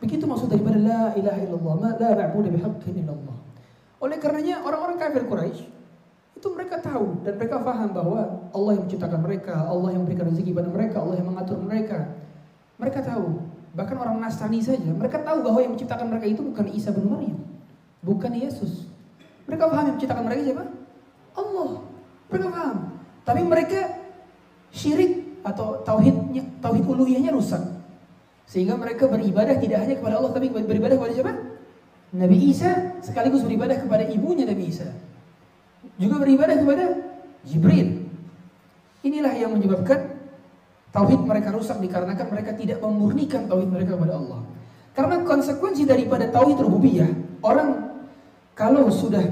Begitu maksud daripada la ilaha illallah, ma la ma'budu bihaqqin illallah. Oleh karenanya orang-orang kafir Quraisy itu mereka tahu dan mereka faham bahwa Allah yang menciptakan mereka, Allah yang memberikan rezeki pada mereka, Allah yang mengatur mereka. Mereka tahu, bahkan orang Nasrani saja, mereka tahu bahwa yang menciptakan mereka itu bukan Isa bin Maryam, bukan Yesus. Mereka paham yang menciptakan mereka siapa? Allah. Mereka paham. Tapi mereka syirik atau tauhidnya tauhid uluhiyahnya rusak. Sehingga mereka beribadah tidak hanya kepada Allah tapi beribadah kepada siapa? Nabi Isa sekaligus beribadah kepada ibunya Nabi Isa. Juga beribadah kepada Jibril. Inilah yang menyebabkan tauhid mereka rusak dikarenakan mereka tidak memurnikan tauhid mereka kepada Allah. Karena konsekuensi daripada tauhid rububiyah, orang kalau sudah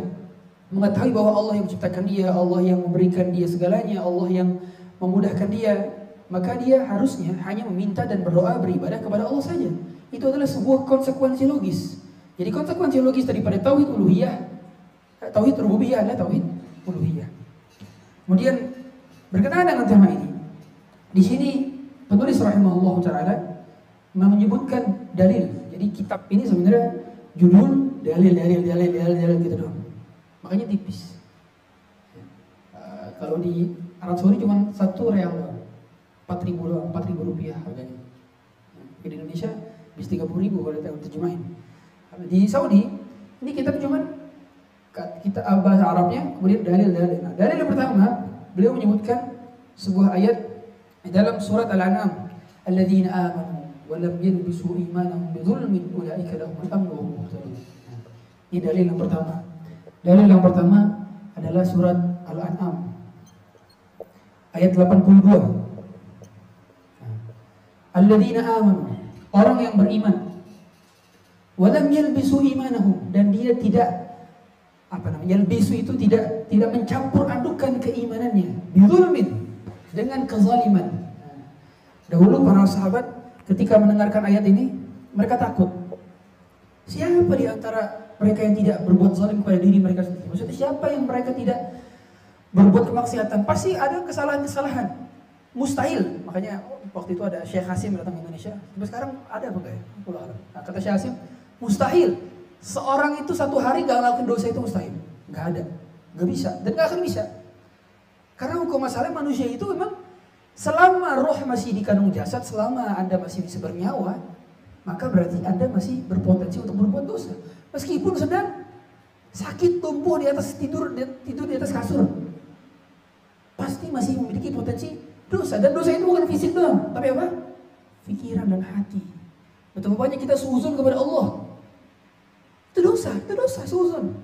mengetahui bahwa Allah yang menciptakan dia, Allah yang memberikan dia segalanya, Allah yang memudahkan dia, maka dia harusnya hanya meminta dan berdoa beribadah kepada Allah saja. Itu adalah sebuah konsekuensi logis. Jadi konsekuensi logis daripada tauhid uluhiyah, eh, tauhid rububiyah adalah tauhid uluhiyah. Kemudian berkenaan dengan tema ini, di sini penulis rahimahullah taala menyebutkan dalil. Jadi kitab ini sebenarnya judul dalil dalil dalil dalil dalil gitu dong. Makanya tipis. Uh, kalau di Arab Saudi cuma satu real empat ribu empat ribu rupiah harganya. Di Indonesia bisa tiga puluh ribu kalau kita terjemahin. Di Saudi ini kitab cuma kita uh, bahasa Arabnya kemudian dalil-dalil. Nah, dalil yang pertama beliau menyebutkan sebuah ayat dalam surat Al-An'am, "Alladzina amanu wa lam yalbisu imanahum bidzulmin ulaika lahumul amnu wa hum muhtadun." Ini dalil yang pertama. Dalil yang pertama adalah surat Al-An'am ayat 82. Alladzina amanu, orang yang beriman. Walam yalbisu imanahum dan dia tidak apa namanya yalbisu itu tidak tidak mencampur adukan keimanannya. Bizulmin dengan kezaliman. Dahulu para sahabat ketika mendengarkan ayat ini mereka takut. Siapa di antara mereka yang tidak berbuat zalim kepada diri mereka sendiri? Maksudnya siapa yang mereka tidak berbuat kemaksiatan? Pasti ada kesalahan-kesalahan. Mustahil. Makanya waktu itu ada Syekh Hasim datang ke Indonesia sampai sekarang ada apa kayak nah, kata Syekh Hasim Mustahil. Seorang itu satu hari gak ngelakuin dosa itu mustahil. Gak ada. Gak bisa. Dan gak akan bisa. Karena hukum masalah manusia itu memang selama roh masih di kandung jasad, selama Anda masih bisa bernyawa, maka berarti Anda masih berpotensi untuk berbuat dosa. Meskipun sedang sakit tumbuh di atas tidur tidur di atas kasur. Pasti masih memiliki potensi dosa. Dan dosa itu bukan fisik doang, tapi apa? Pikiran dan hati. Betapa banyak kita suzun kepada Allah. Itu dosa, itu dosa, suzun.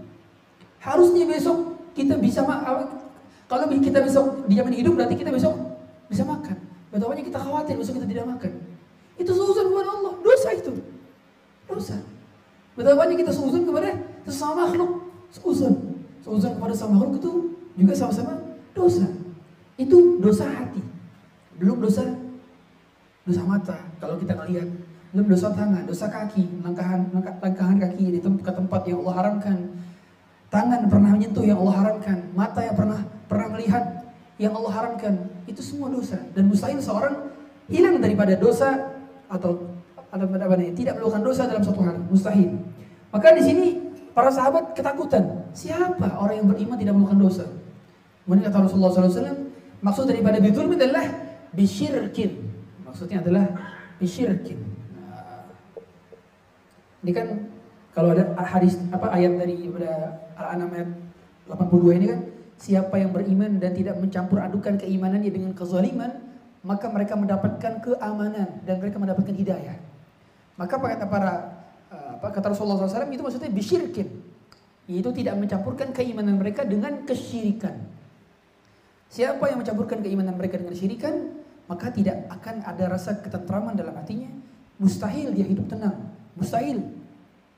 Harusnya besok kita bisa kalau kita besok dijamin hidup berarti kita besok bisa makan. Betapa banyak kita khawatir besok kita tidak makan. Itu suzun kepada Allah, dosa itu. Dosa. Betapa banyak kita suzun kepada sesama makhluk, suzun. Suzun kepada sesama makhluk itu juga sama-sama dosa. Itu dosa hati. Belum dosa dosa mata. Kalau kita ngelihat belum dosa tangan, dosa kaki, langkahan langkahan kaki di tempat tempat yang Allah haramkan. Tangan pernah menyentuh yang Allah haramkan, mata yang pernah pernah melihat yang Allah haramkan. Itu semua dosa dan mustahil seorang hilang daripada dosa atau ada apa tidak melakukan dosa dalam satu hari, mustahil. Maka di sini para sahabat ketakutan. Siapa orang yang beriman tidak melakukan dosa? Kemudian kata Rasulullah SAW, maksud daripada bidulmi adalah bisyirkin. Maksudnya adalah bisyirkin. Ini kan kalau ada hadis apa ayat dari Al-An'am ayat 82 ini kan siapa yang beriman dan tidak mencampur adukan keimanannya dengan kezaliman maka mereka mendapatkan keamanan dan mereka mendapatkan hidayah. Maka kata para eh, apa kata Rasulullah SAW itu maksudnya bisyirkin. Itu tidak mencampurkan keimanan mereka dengan kesyirikan. Siapa yang mencampurkan keimanan mereka dengan kesyirikan, maka tidak akan ada rasa ketentraman dalam hatinya. Mustahil dia hidup tenang. Mustahil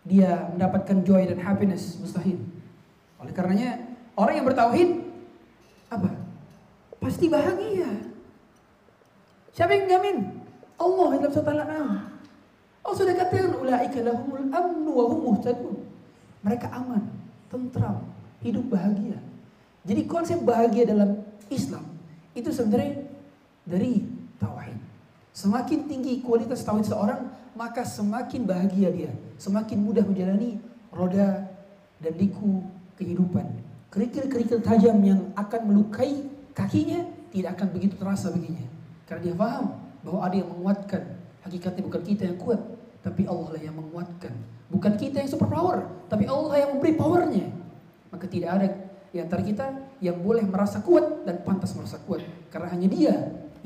dia mendapatkan joy dan happiness, mustahil. Oleh karenanya orang yang bertauhid apa? Pasti bahagia. Siapa yang jamin? Allah dalam surat Al-An'am. Allah sudah katakan ulaika lahumul amnu wa muhtadun. Mereka aman, tentram, hidup bahagia. Jadi konsep bahagia dalam Islam itu sebenarnya dari tauhid. Semakin tinggi kualitas tauhid seorang, maka semakin bahagia dia, semakin mudah menjalani roda dan liku kehidupan. Kerikil-kerikil tajam yang akan melukai kakinya tidak akan begitu terasa baginya. Karena dia paham bahwa ada yang menguatkan. Hakikatnya bukan kita yang kuat, tapi Allah lah yang menguatkan. Bukan kita yang super power, tapi Allah yang memberi powernya. Maka tidak ada di antara kita yang boleh merasa kuat dan pantas merasa kuat. Karena hanya dia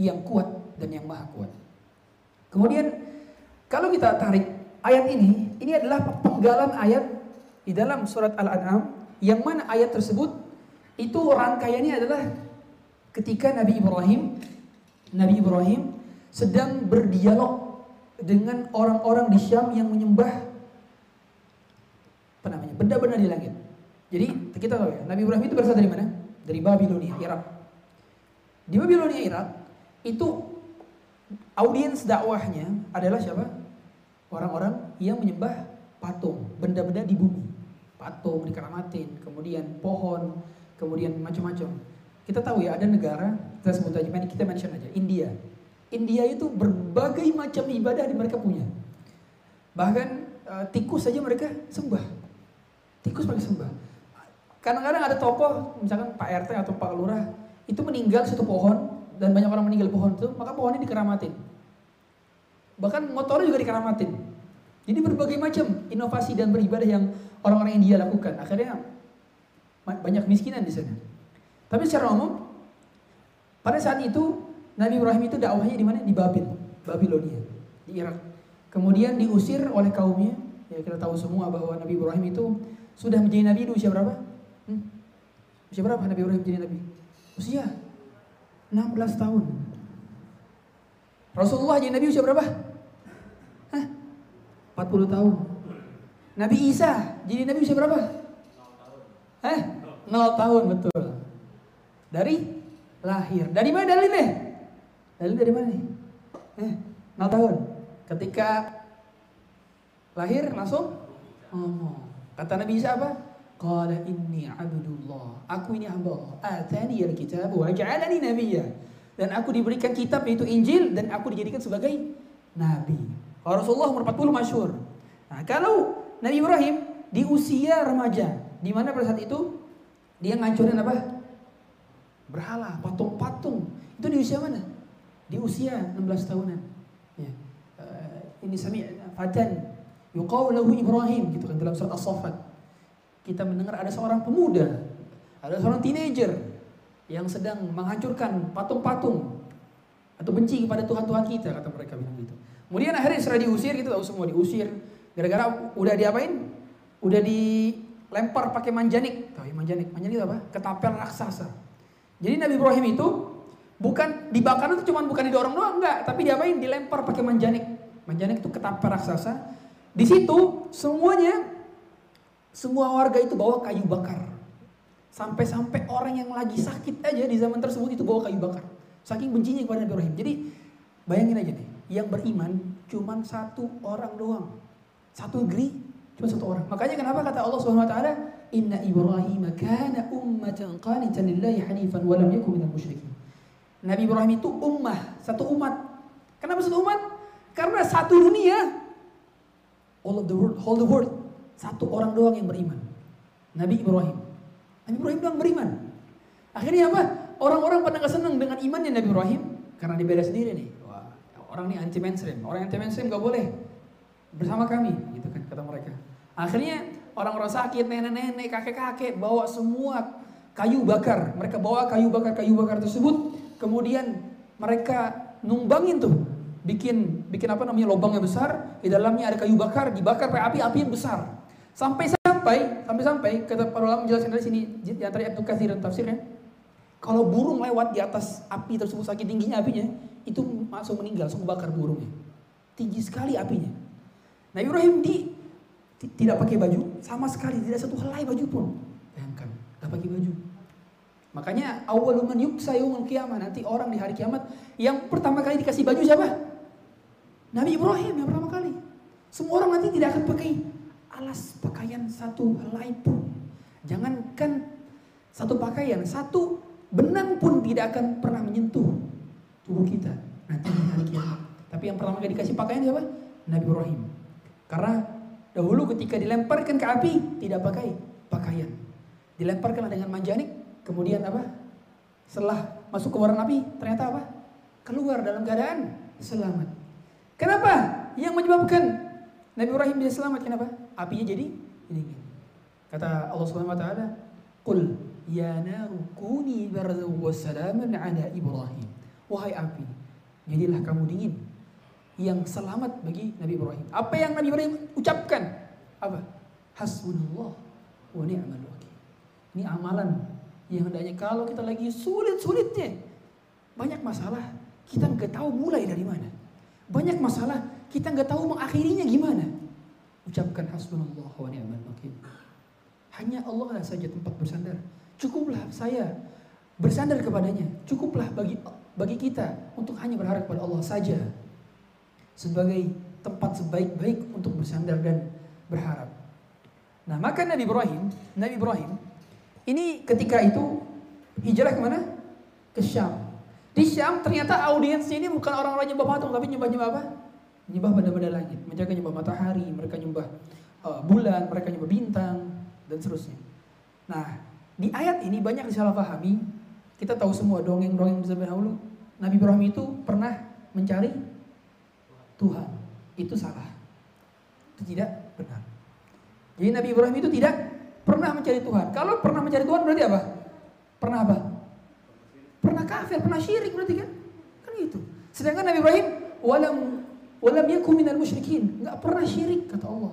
yang kuat dan yang maha kuat. Kemudian kalau kita tarik ayat ini, ini adalah penggalan ayat di dalam surat Al-An'am yang mana ayat tersebut itu rangkaiannya adalah ketika Nabi Ibrahim Nabi Ibrahim sedang berdialog dengan orang-orang di Syam yang menyembah apa namanya benda-benda di langit. Jadi kita tahu ya, Nabi Ibrahim itu berasal dari mana? Dari Babilonia, Irak. Di Babilonia, Irak itu audiens dakwahnya adalah siapa? Orang-orang yang menyembah patung, benda-benda di bumi. Patung dikeramatin, kemudian pohon, kemudian macam-macam. Kita tahu ya ada negara, kita sebut aja, kita mention aja, India. India itu berbagai macam ibadah di mereka punya. Bahkan uh, tikus saja mereka sembah. Tikus mereka sembah. Kadang-kadang ada tokoh, misalkan Pak RT atau Pak Lurah, itu meninggal satu pohon dan banyak orang meninggal pohon itu, maka pohonnya dikeramatin. Bahkan motornya juga dikeramatin. Jadi berbagai macam inovasi dan beribadah yang orang-orang India lakukan. Akhirnya banyak miskinan di sana. Tapi secara umum, pada saat itu Nabi Ibrahim itu dakwahnya di mana? Di Babil, Babilonia, di Irak. Kemudian diusir oleh kaumnya. Ya kita tahu semua bahwa Nabi Ibrahim itu sudah menjadi nabi di usia berapa? Hmm? Usia berapa Nabi Ibrahim jadi nabi? Usia 16 tahun. Rasulullah jadi nabi usia berapa? Hah? 40 tahun. Nabi Isa jadi nabi usia berapa? Eh, 0 tahun betul. Dari lahir. Dari mana dalilnya? Dalil dari mana nih? Eh, 0 tahun. Ketika lahir langsung ngomong. Kata Nabi Isa apa? Qala inni abdullah. Aku ini hamba Allah. Atani al-kitab wa ja'alani nabiyya. Dan aku diberikan kitab yaitu Injil dan aku dijadikan sebagai nabi. Rasulullah umur 40 masyhur. Nah, kalau Nabi Ibrahim di usia remaja, di mana pada saat itu dia ngancurin apa? Berhala, patung-patung. Itu di usia mana? Di usia 16 tahunan. Ya. Uh, ini sami fatan yuqaw lahu Ibrahim gitu kan dalam surat As-Saffat kita mendengar ada seorang pemuda, ada seorang teenager yang sedang menghancurkan patung-patung atau benci kepada Tuhan-Tuhan kita kata mereka bilang gitu. Kemudian akhirnya setelah diusir gitu tahu semua diusir gara-gara udah diapain? Udah dilempar pakai manjanik. Tahu ya manjanik? Manjanik itu apa? Ketapel raksasa. Jadi Nabi Ibrahim itu bukan dibakar itu cuma bukan didorong doang enggak, tapi diapain? Dilempar pakai manjanik. Manjanik itu ketapel raksasa. Di situ semuanya semua warga itu bawa kayu bakar. Sampai-sampai orang yang lagi sakit aja di zaman tersebut itu bawa kayu bakar. Saking bencinya kepada Nabi Ibrahim. Jadi bayangin aja nih, yang beriman cuma satu orang doang. Satu negeri cuma satu orang. Makanya kenapa kata Allah Subhanahu wa taala, "Inna Ibrahim kana ummatan qanitan lillahi hanifan wa lam yakun minal musyrikin." Nabi Ibrahim itu ummah, satu umat. Kenapa satu umat? Karena satu dunia. All of the world, whole the world satu orang doang yang beriman. Nabi Ibrahim. Nabi Ibrahim doang beriman. Akhirnya apa? Orang-orang pada nggak senang dengan imannya Nabi Ibrahim karena dibeda sendiri nih. Wah, orang ini anti mainstream. Orang anti mainstream nggak boleh bersama kami, gitu kan kata mereka. Akhirnya orang-orang sakit, nenek-nenek, kakek-kakek bawa semua kayu bakar. Mereka bawa kayu bakar kayu bakar tersebut, kemudian mereka numbangin tuh bikin bikin apa namanya lubang yang besar di dalamnya ada kayu bakar dibakar pakai api api yang besar Sampai-sampai, sampai-sampai, kata para ulama menjelaskan dari sini, di antara Ibnu Katsir dan tafsirnya, kalau burung lewat di atas api tersebut saking tingginya apinya, itu langsung meninggal, langsung bakar burungnya. Tinggi sekali apinya. Nah Ibrahim di tidak pakai baju, sama sekali tidak satu helai baju pun. Bayangkan, tidak pakai baju. Makanya awaluman yuksa yaumul kiamat nanti orang di hari kiamat yang pertama kali dikasih baju siapa? Nabi Ibrahim yang pertama kali. Semua orang nanti tidak akan pakai alas pakaian satu helai pun. Jangankan satu pakaian, satu benang pun tidak akan pernah menyentuh tubuh kita nanti hari. Tapi yang pertama kali dikasih pakaian siapa? Nabi Ibrahim. Karena dahulu ketika dilemparkan ke api tidak pakai pakaian. Dilemparkan dengan manjanik, kemudian apa? Setelah masuk ke warna api, ternyata apa? Keluar dalam keadaan selamat. Kenapa? Yang menyebabkan Nabi Ibrahim bisa selamat kenapa? Apinya jadi dingin. Kata Allah Subhanahu wa taala, "Qul ya naru kuni bardan wa salaman ala Ibrahim." Wahai api, jadilah kamu dingin yang selamat bagi Nabi Ibrahim. Apa yang Nabi Ibrahim ucapkan? Apa? Hasbunallah wa ni'mal wakil. Ini amalan yang hendaknya kalau kita lagi sulit-sulitnya banyak masalah kita nggak tahu mulai dari mana. Banyak masalah kita nggak tahu mengakhirinya gimana. Ucapkan hasbunallah wa ni'mal wakil. Hanya Allah saja tempat bersandar. Cukuplah saya bersandar kepadanya. Cukuplah bagi bagi kita untuk hanya berharap kepada Allah saja sebagai tempat sebaik-baik untuk bersandar dan berharap. Nah, maka Nabi Ibrahim, Nabi Ibrahim ini ketika itu hijrah ke mana? Ke Syam. Di Syam ternyata audiensnya ini bukan orang-orang nyembah patung, tapi nyembah-nyembah apa? Nyembah benda-benda langit. Mereka nyembah matahari, mereka nyembah uh, bulan, mereka nyembah bintang, dan seterusnya. Nah, di ayat ini banyak disalahpahami. Kita tahu semua dongeng-dongeng zaman dahulu. Nabi Ibrahim itu pernah mencari Tuhan. Itu salah. Itu tidak benar. Jadi Nabi Ibrahim itu tidak pernah mencari Tuhan. Kalau pernah mencari Tuhan berarti apa? Pernah apa? Pernah kafir, pernah syirik berarti kan? Kan itu. Sedangkan Nabi Ibrahim walam walam yaku minal musyrikin, enggak pernah syirik kata Allah.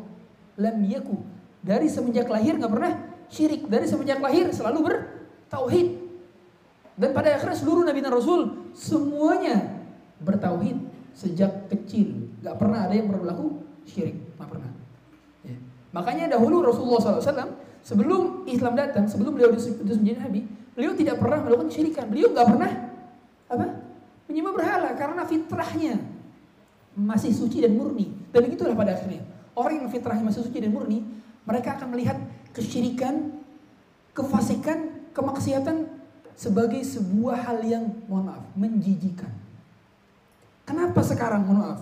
Lam yaku. Dari semenjak lahir enggak pernah syirik. Dari semenjak lahir selalu bertauhid. Dan pada akhirnya seluruh nabi dan rasul semuanya bertauhid sejak kecil. Gak pernah ada yang berlaku syirik. Gak pernah. Ya. Makanya dahulu Rasulullah SAW sebelum Islam datang, sebelum beliau diutus menjadi nabi, beliau tidak pernah melakukan syirikan. Beliau gak pernah apa? Menyembah berhala karena fitrahnya masih suci dan murni. Dan begitulah pada akhirnya. Orang yang fitrahnya masih suci dan murni, mereka akan melihat kesyirikan, kefasikan, kemaksiatan sebagai sebuah hal yang mohon maaf, menjijikan. Kenapa sekarang, mohon maaf,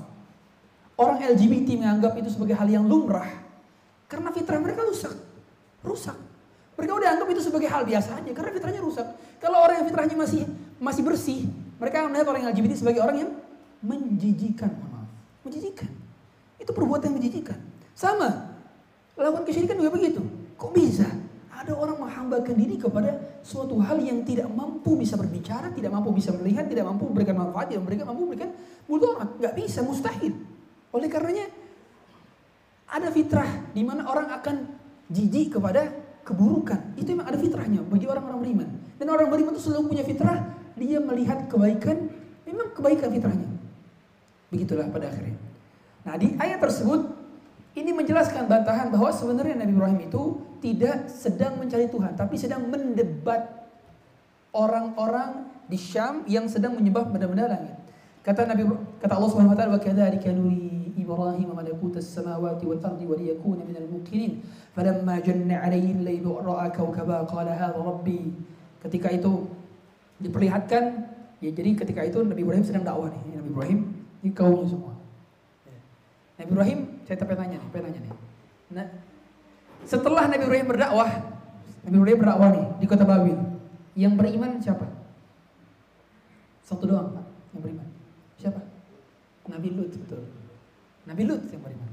orang LGBT menganggap itu sebagai hal yang lumrah? Karena fitrah mereka rusak. Rusak. Mereka udah anggap itu sebagai hal biasa aja karena fitrahnya rusak. Kalau orang yang fitrahnya masih masih bersih, mereka melihat orang LGBT sebagai orang yang menjijikan. Menjijikan. Itu perbuatan yang menjijikan. Sama. Lakukan kesyirikan juga begitu. Kok bisa? Ada orang menghambakan diri kepada suatu hal yang tidak mampu bisa berbicara, tidak mampu bisa melihat, tidak mampu memberikan manfaat, tidak memberikan mampu memberikan mudarat. Nggak bisa, mustahil. Oleh karenanya ada fitrah di mana orang akan jijik kepada keburukan. Itu memang ada fitrahnya bagi orang-orang beriman. Dan orang beriman itu selalu punya fitrah, dia melihat kebaikan, memang kebaikan fitrahnya. Begitulah pada akhirnya. Nah di ayat tersebut ini menjelaskan bantahan bahwa sebenarnya Nabi Ibrahim itu tidak sedang mencari Tuhan, tapi sedang mendebat orang-orang di Syam yang sedang menyembah benda-benda langit. Kata Nabi kata Allah Subhanahu wa taala wa kadzalika nuri Ibrahim malakuta as-samawati wal ardi wa liyakuna minal muqinin falamma janna 'alaihi al-lailu ra'a kawkaba qala hadha rabbi. Ketika itu diperlihatkan ya jadi ketika itu Nabi Ibrahim sedang dakwah nih Nabi Ibrahim ini kaumnya semua. Nabi Ibrahim, saya tapi nanya nih, nanya nih. Nah, setelah Nabi Ibrahim berdakwah, Nabi Ibrahim berdakwah nih di kota Babil. Yang beriman siapa? Satu doang, Pak, yang beriman. Siapa? Nabi Lut, betul. Nabi Lut yang beriman.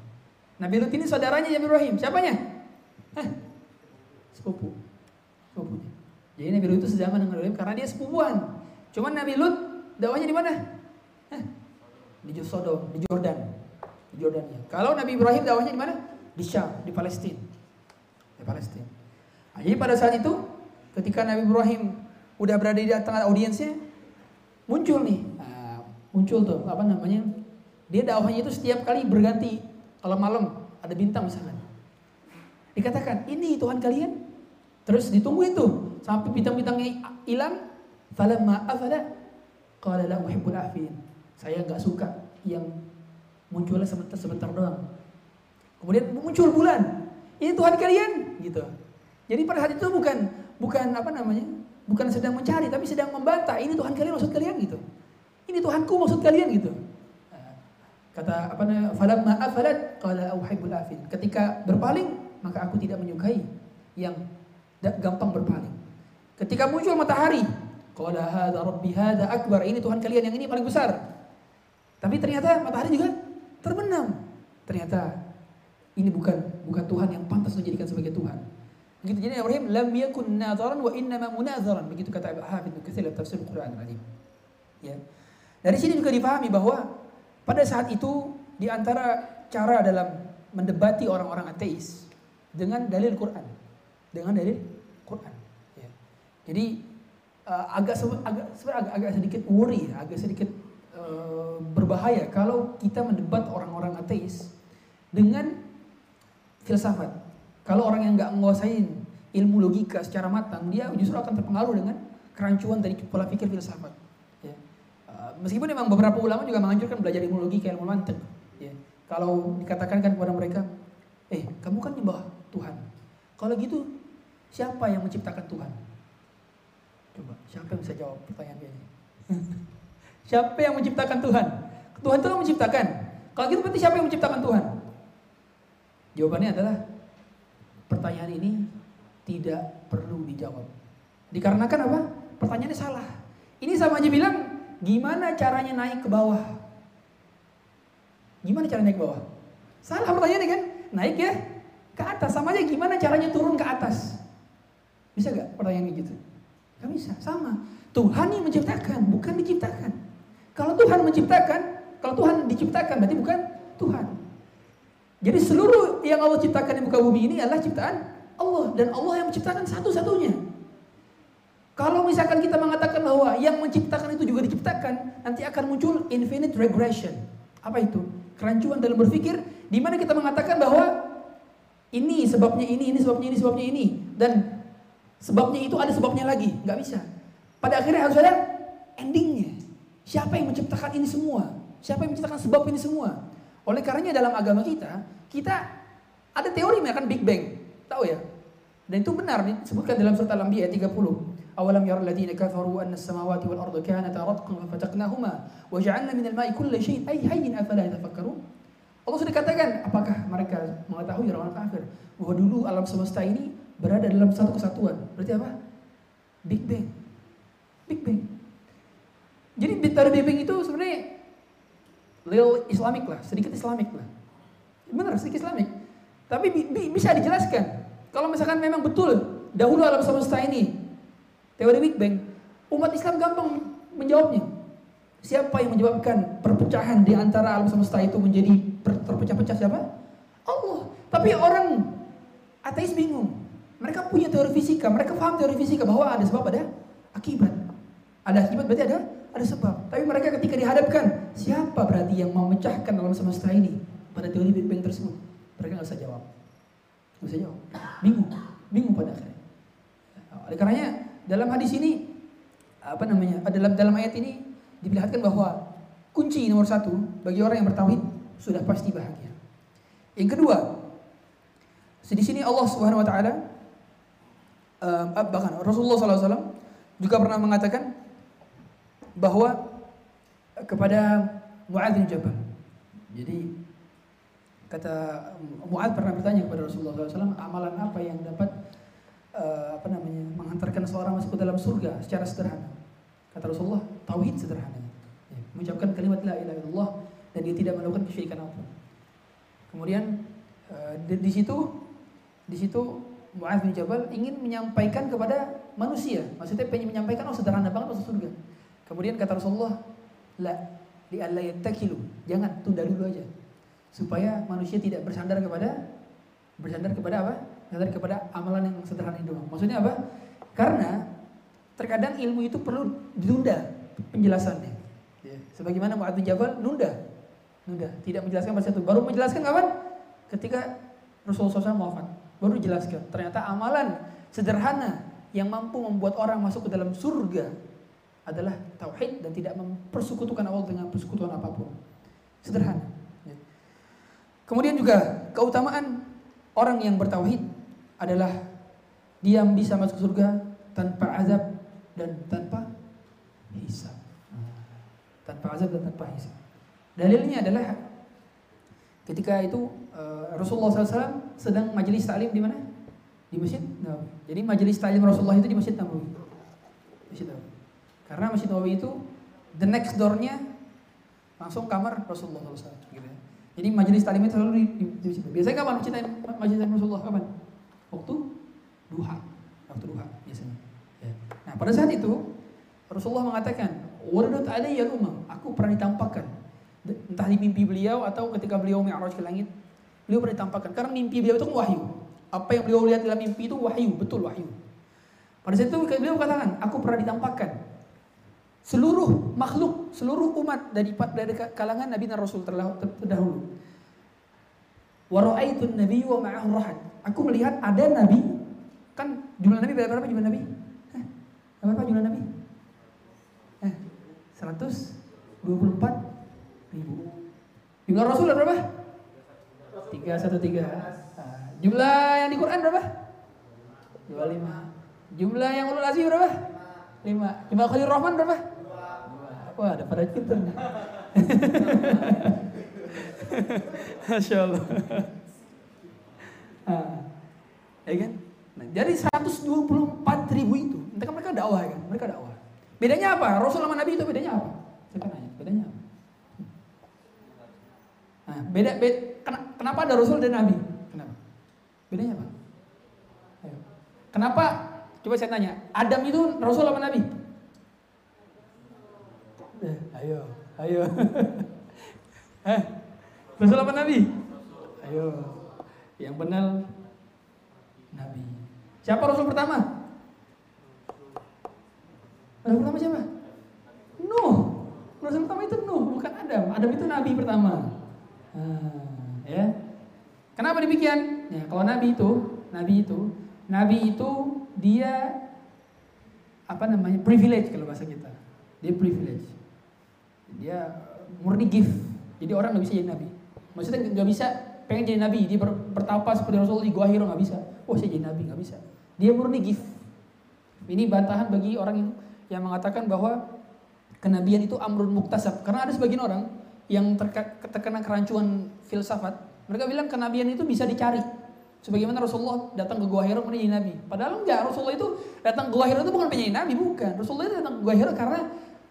Nabi Lut ini saudaranya Nabi Ibrahim. Siapanya? Hah? Sepupu. Sepupunya. Jadi Nabi Lut itu sezaman dengan Ibrahim karena dia sepupuan. Cuman Nabi Lut dakwahnya di mana? Di Sodom, di Jordan di Jordania. Kalau Nabi Ibrahim dakwahnya di mana? Di Syam, di Palestina. Di Palestina. Nah, jadi pada saat itu ketika Nabi Ibrahim udah berada di tengah audiensnya muncul nih nah, muncul tuh apa namanya dia dakwahnya itu setiap kali berganti kalau malam ada bintang misalnya dikatakan ini Tuhan kalian terus ditungguin tuh sampai bintang-bintangnya hilang falamma afala qala la uhibbul afin saya nggak suka yang munculnya sebentar sebentar doang. Kemudian muncul bulan. Ini Tuhan kalian gitu. Jadi pada saat itu bukan bukan apa namanya? Bukan sedang mencari tapi sedang membantah. Ini Tuhan kalian maksud kalian gitu. Ini Tuhanku maksud kalian gitu. Kata apa namanya? Falamma afalat qala afin. Ketika berpaling, maka aku tidak menyukai yang gampang berpaling. Ketika muncul matahari, rabbi hadza akbar. Ini Tuhan kalian yang ini paling besar. Tapi ternyata matahari juga terbenam. Ternyata ini bukan bukan Tuhan yang pantas dijadikan sebagai Tuhan. Begitu jadi Ibrahim lam yakun nadharan wa innama munazaran. Begitu kata Hafidz Katsir dalam tafsir Al-Qur'an Al-Azim. Ya. Dari sini juga dipahami bahwa pada saat itu di antara cara dalam mendebati orang-orang ateis dengan dalil Quran, dengan dalil Quran. Ya. Jadi uh, agak agak agak, agak sedikit worry, agak sedikit uh, berbahaya kalau kita mendebat orang-orang ateis dengan filsafat. Kalau orang yang nggak menguasai ilmu logika secara matang, dia justru akan terpengaruh dengan kerancuan dari pola pikir filsafat meskipun memang beberapa ulama juga menganjurkan belajar ilmu logika, ilmu mantik. Ya. Kalau dikatakan kan kepada mereka, eh kamu kan nyembah Tuhan. Kalau gitu siapa yang menciptakan Tuhan? Coba, siapa yang bisa jawab pertanyaan ini? siapa yang menciptakan Tuhan? Tuhan itu menciptakan. Kalau gitu berarti siapa yang menciptakan Tuhan? Jawabannya adalah pertanyaan ini tidak perlu dijawab. Dikarenakan apa? Pertanyaannya salah. Ini sama aja bilang Gimana caranya naik ke bawah? Gimana caranya naik ke bawah? Salah pertanyaannya kan? Naik ya ke atas. Sama aja gimana caranya turun ke atas? Bisa gak pertanyaan gitu? Gak bisa, sama. Tuhan yang menciptakan, bukan diciptakan. Kalau Tuhan menciptakan, kalau Tuhan diciptakan berarti bukan Tuhan. Jadi seluruh yang Allah ciptakan di muka bumi ini adalah ciptaan Allah dan Allah yang menciptakan satu-satunya. Kalau misalkan kita mengatakan bahwa yang menciptakan itu juga diciptakan, nanti akan muncul infinite regression. Apa itu? Kerancuan dalam berpikir, di mana kita mengatakan bahwa ini sebabnya ini, ini sebabnya ini, sebabnya ini, dan sebabnya itu ada sebabnya lagi, nggak bisa. Pada akhirnya harus ada endingnya. Siapa yang menciptakan ini semua? Siapa yang menciptakan sebab ini semua? Oleh karenanya dalam agama kita, kita ada teori mengatakan Big Bang. Tahu ya? Dan itu benar disebutkan dalam surat Al-Anbiya 30. أولم يرى الذين كفروا أن السماوات والأرض كانتا رتقا ففتقناهما وجعلنا من الماء كل شيء أي حي أفلا يتفكرون Allah sudah katakan, apakah mereka mengetahui orang-orang kafir bahwa dulu alam semesta ini berada dalam satu kesatuan? Berarti apa? Big Bang. Big Bang. Jadi teori Big Bang itu sebenarnya little Islamik lah, sedikit Islamik lah. Benar, sedikit Islamik. Tapi bi bi bisa dijelaskan. Kalau misalkan memang betul dahulu alam semesta ini Teori Big Bang, umat Islam gampang menjawabnya. Siapa yang menyebabkan perpecahan di antara alam semesta itu menjadi terpecah-pecah siapa? Allah. Tapi orang ateis bingung. Mereka punya teori fisika, mereka paham teori fisika bahwa ada sebab ada akibat. Ada akibat berarti ada ada sebab. Tapi mereka ketika dihadapkan, siapa berarti yang memecahkan alam semesta ini pada teori Big Bang tersebut? Mereka nggak bisa jawab. Nggak bisa jawab. Bingung, bingung pada akhirnya. Oleh karenanya dalam hadis ini apa namanya? Dalam dalam ayat ini diperlihatkan bahwa kunci nomor satu bagi orang yang bertauhid sudah pasti bahagia. Yang kedua, di sini Allah Subhanahu Wa Taala uh, bahkan Rasulullah SAW juga pernah mengatakan bahwa kepada Muadz bin Jabal. Jadi kata Muadz pernah bertanya kepada Rasulullah SAW, amalan apa yang dapat uh, apa namanya menghantarkan seorang masuk ke dalam surga secara sederhana. Kata Rasulullah, tauhid sederhana. Ya, mengucapkan kalimat la ilaha illallah dan dia tidak melakukan kesyirikan apa pun. Kemudian uh, di, situ di situ Mu'adz bin Jabal ingin menyampaikan kepada manusia, maksudnya pengen menyampaikan oh sederhana banget masuk surga. Kemudian kata Rasulullah, la di yattakilu, jangan tunda dulu aja. Supaya manusia tidak bersandar kepada bersandar kepada apa? Bersandar kepada amalan yang sederhana itu. Maksudnya apa? Karena terkadang ilmu itu perlu ditunda penjelasannya. Ya. Sebagaimana Mu'adz Jabal nunda. Nunda, tidak menjelaskan pada satu. Baru menjelaskan kapan? Ketika Rasulullah SAW wafat. Baru jelaskan. Ternyata amalan sederhana yang mampu membuat orang masuk ke dalam surga adalah tauhid dan tidak mempersekutukan Allah dengan persekutuan apa pun. Sederhana. Ya. Kemudian juga keutamaan orang yang bertauhid adalah dia bisa masuk surga tanpa azab dan tanpa hisab. Tanpa azab dan tanpa hisab. Dalilnya adalah Ketika itu uh, Rasulullah SAW sedang majelis taklim di mana? Di Masjid. Jadi majelis taklim Rasulullah itu di Masjid Nabawi. Masjid Nabawi. Karena Masjid Nabawi itu the next doornya langsung kamar Rasulullah SAW. Gitu ya. Jadi majelis taklim itu selalu di, di, di Nabawi. Biasanya kapan majelis taklim Rasulullah kapan? Waktu duha. Waktu duha biasanya. Ya. Nah pada saat itu Rasulullah mengatakan, "Waradat alayya umam." Aku pernah ditampakkan entah di mimpi beliau atau ketika beliau mi'raj ke langit beliau pernah ditampakkan karena mimpi beliau itu kan wahyu apa yang beliau lihat dalam mimpi itu wahyu betul wahyu pada saat itu beliau katakan aku pernah ditampakkan seluruh makhluk seluruh umat dari dari kalangan nabi dan rasul terdahulu wa nabi wa ma'ahu rahat aku melihat ada nabi kan jumlah nabi berapa jumlah nabi eh, berapa jumlah nabi eh 124 ribu. Jumlah Rasul berapa? Tiga satu tiga. Nah, jumlah yang di Quran berapa? Dua lima. Jumlah yang ulul azmi berapa? Lima. Jumlah Khalil Rahman berapa? Wah, ada pada kita nih. Masya Allah. Nah, ya kan? Nah, dari 124 ribu itu, mereka mereka dakwah kan? Mereka dakwah. Bedanya apa? Rasul sama Nabi itu bedanya apa? Saya kan nanya, bedanya apa? Nah, beda, beda kenapa ada Rasul dan Nabi? Kenapa? Bedanya apa? Ayo. Kenapa? Coba saya tanya, Adam itu Rasul apa Nabi? Ayo, ayo. eh, Rasul apa Nabi? Ayo. Yang benar Nabi. Siapa Rasul pertama? Rasul pertama siapa? Nuh. Rasul pertama itu Nuh, bukan Adam. Adam itu Nabi pertama. Hmm, ya. Kenapa demikian? Ya, kalau Nabi itu, Nabi itu, Nabi itu dia apa namanya privilege kalau bahasa kita. Dia privilege. Dia murni gift. Jadi orang nggak bisa jadi Nabi. Maksudnya nggak bisa pengen jadi Nabi. Dia ber, bertapa seperti Rasul di Gua Hiro nggak bisa. Oh saya jadi Nabi nggak bisa. Dia murni gift. Ini bantahan bagi orang yang yang mengatakan bahwa kenabian itu amrun muktasab. Karena ada sebagian orang yang terkena kerancuan filsafat, mereka bilang kenabian itu bisa dicari. Sebagaimana Rasulullah datang ke Gua Hira menjadi nabi. Padahal enggak, Rasulullah itu datang ke Gua Hira itu bukan menjadi nabi, bukan. Rasulullah itu datang ke Gua Hira karena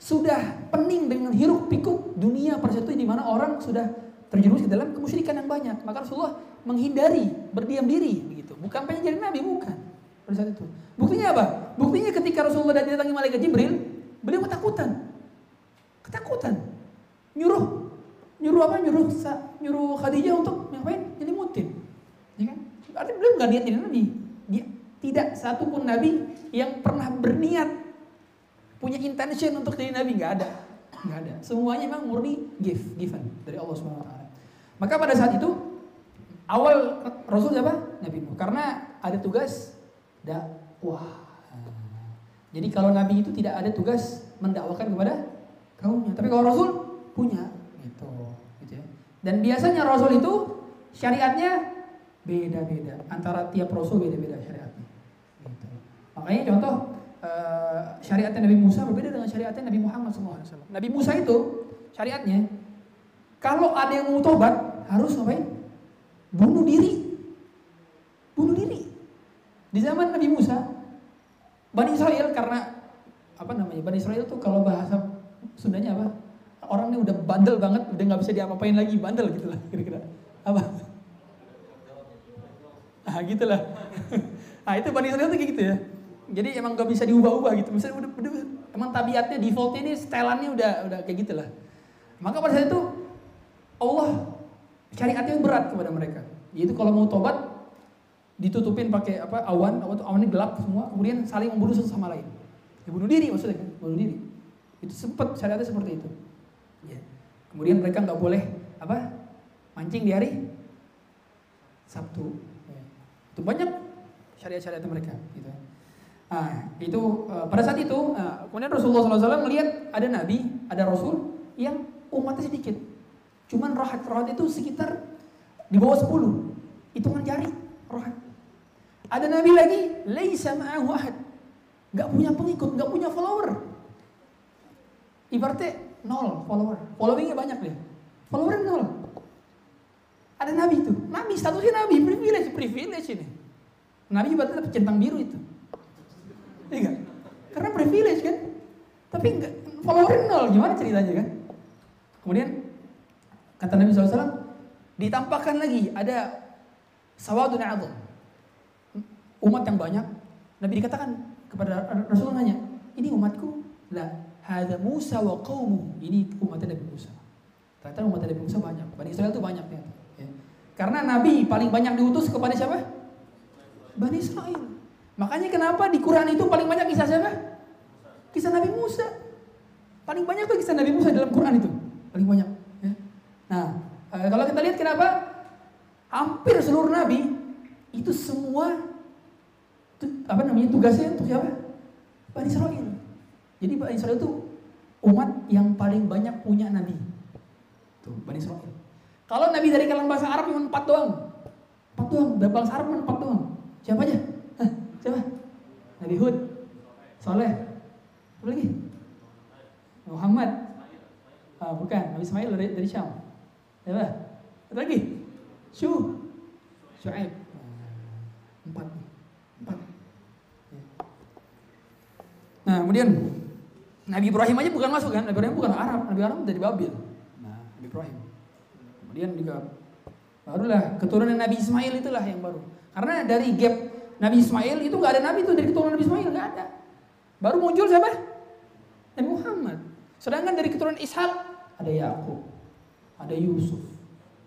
sudah pening dengan hiruk pikuk dunia itu di mana orang sudah terjerumus ke dalam kemusyrikan yang banyak. Maka Rasulullah menghindari, berdiam diri begitu. Bukan pengen jadi nabi, bukan. Pada saat itu. Buktinya apa? Buktinya ketika Rasulullah datangi malaikat Jibril, beliau ketakutan. Ketakutan. Nyuruh nyuruh apa? Nyuruh nyuruh Khadijah untuk ngapain? Jadi mutin. Ya kan? Artinya beliau nggak niat jadi nabi. Dia tidak satu pun nabi yang pernah berniat punya intention untuk jadi nabi nggak ada. Nggak ada. Semuanya memang murni gift, given dari Allah taala. Maka pada saat itu awal Rasul siapa? Nabi Nuh. Karena ada tugas dakwah. Jadi kalau Nabi itu tidak ada tugas mendakwakan kepada kaumnya. Tapi kalau Rasul punya dan biasanya Rasul itu syariatnya beda-beda. Antara tiap Rasul beda-beda syariatnya. Gitu. Makanya contoh uh, syariatnya Nabi Musa berbeda dengan syariatnya Nabi Muhammad SAW. Nabi Musa itu syariatnya kalau ada yang mau tobat harus ngapain? Bunuh diri. Bunuh diri. Di zaman Nabi Musa, Bani Israel karena apa namanya? Bani Israel itu kalau bahasa Sundanya apa? orang ini udah bandel banget, udah nggak bisa diapa-apain lagi, bandel gitu lah kira-kira. Apa? Ah gitulah. ah itu Bani Israel tuh kayak gitu ya. Jadi emang gak bisa diubah-ubah gitu. Misalnya udah, udah emang tabiatnya defaultnya ini setelannya udah udah kayak gitulah. Maka pada saat itu Allah syariatnya berat kepada mereka. Yaitu kalau mau tobat ditutupin pakai apa awan, awan awannya gelap semua, kemudian saling membunuh satu sama lain. Ya, bunuh diri maksudnya kan, bunuh diri. Itu sempat syariatnya seperti itu. Ya. Kemudian mereka nggak boleh apa mancing di hari Sabtu. Ya. Itu banyak syariat-syariat mereka. Gitu. Nah, itu uh, pada saat itu, uh, kemudian Rasulullah SAW melihat ada nabi, ada rasul yang umatnya sedikit. Cuman rohat-rohat itu sekitar di bawah 10. Hitungan jari rohat. Ada nabi lagi, laisa ma'ahu ahad. Gak punya pengikut, gak punya follower. Ibaratnya nol follower. Followingnya banyak deh. Followernya nol. Ada nabi itu. Nabi statusnya nabi, privilege, privilege ini. Nabi dapat centang biru itu. Iya Karena privilege kan. Tapi enggak follower nol, gimana ceritanya kan? Kemudian kata Nabi SAW, ditampakkan lagi ada sawadun azam. Umat yang banyak. Nabi dikatakan kepada Rasulullah nanya, ini umatku? Lah, hadza Musa wa qaumu. Ini umat Nabi Musa. Ternyata umat Nabi Musa banyak. Bani Israel itu banyak ya. Karena Nabi paling banyak diutus kepada siapa? Bani Israel. Makanya kenapa di Quran itu paling banyak kisah siapa? Kisah Nabi Musa. Paling banyak tuh kisah Nabi Musa dalam Quran itu. Paling banyak. Ya. Nah, eh, kalau kita lihat kenapa hampir seluruh Nabi itu semua apa namanya tugasnya untuk siapa? Bani Israel. Jadi Bani Israel itu umat yang paling banyak punya Nabi. Tuh, Bani Israel. Kalau Nabi dari kalangan bahasa Arab cuma empat doang. Empat doang. Dari bahasa Arab cuma empat doang. Siapa aja? Siapa? Nabi Hud. Soleh. Apa lagi? Muhammad. Ah, bukan. Nabi Ismail dari, dari Syam. Siapa? Apa lagi? Syuh. Syuaib. Empat. Empat. Nah, kemudian Nabi Ibrahim aja bukan masuk kan? Nabi Ibrahim bukan Arab, Nabi Arab dari Babil. Nah, Nabi Ibrahim. Kemudian juga barulah keturunan Nabi Ismail itulah yang baru. Karena dari gap Nabi Ismail itu nggak ada nabi itu dari keturunan Nabi Ismail nggak ada. Baru muncul siapa? Nabi Muhammad. Sedangkan dari keturunan Ishak ada Yakub, ada Yusuf,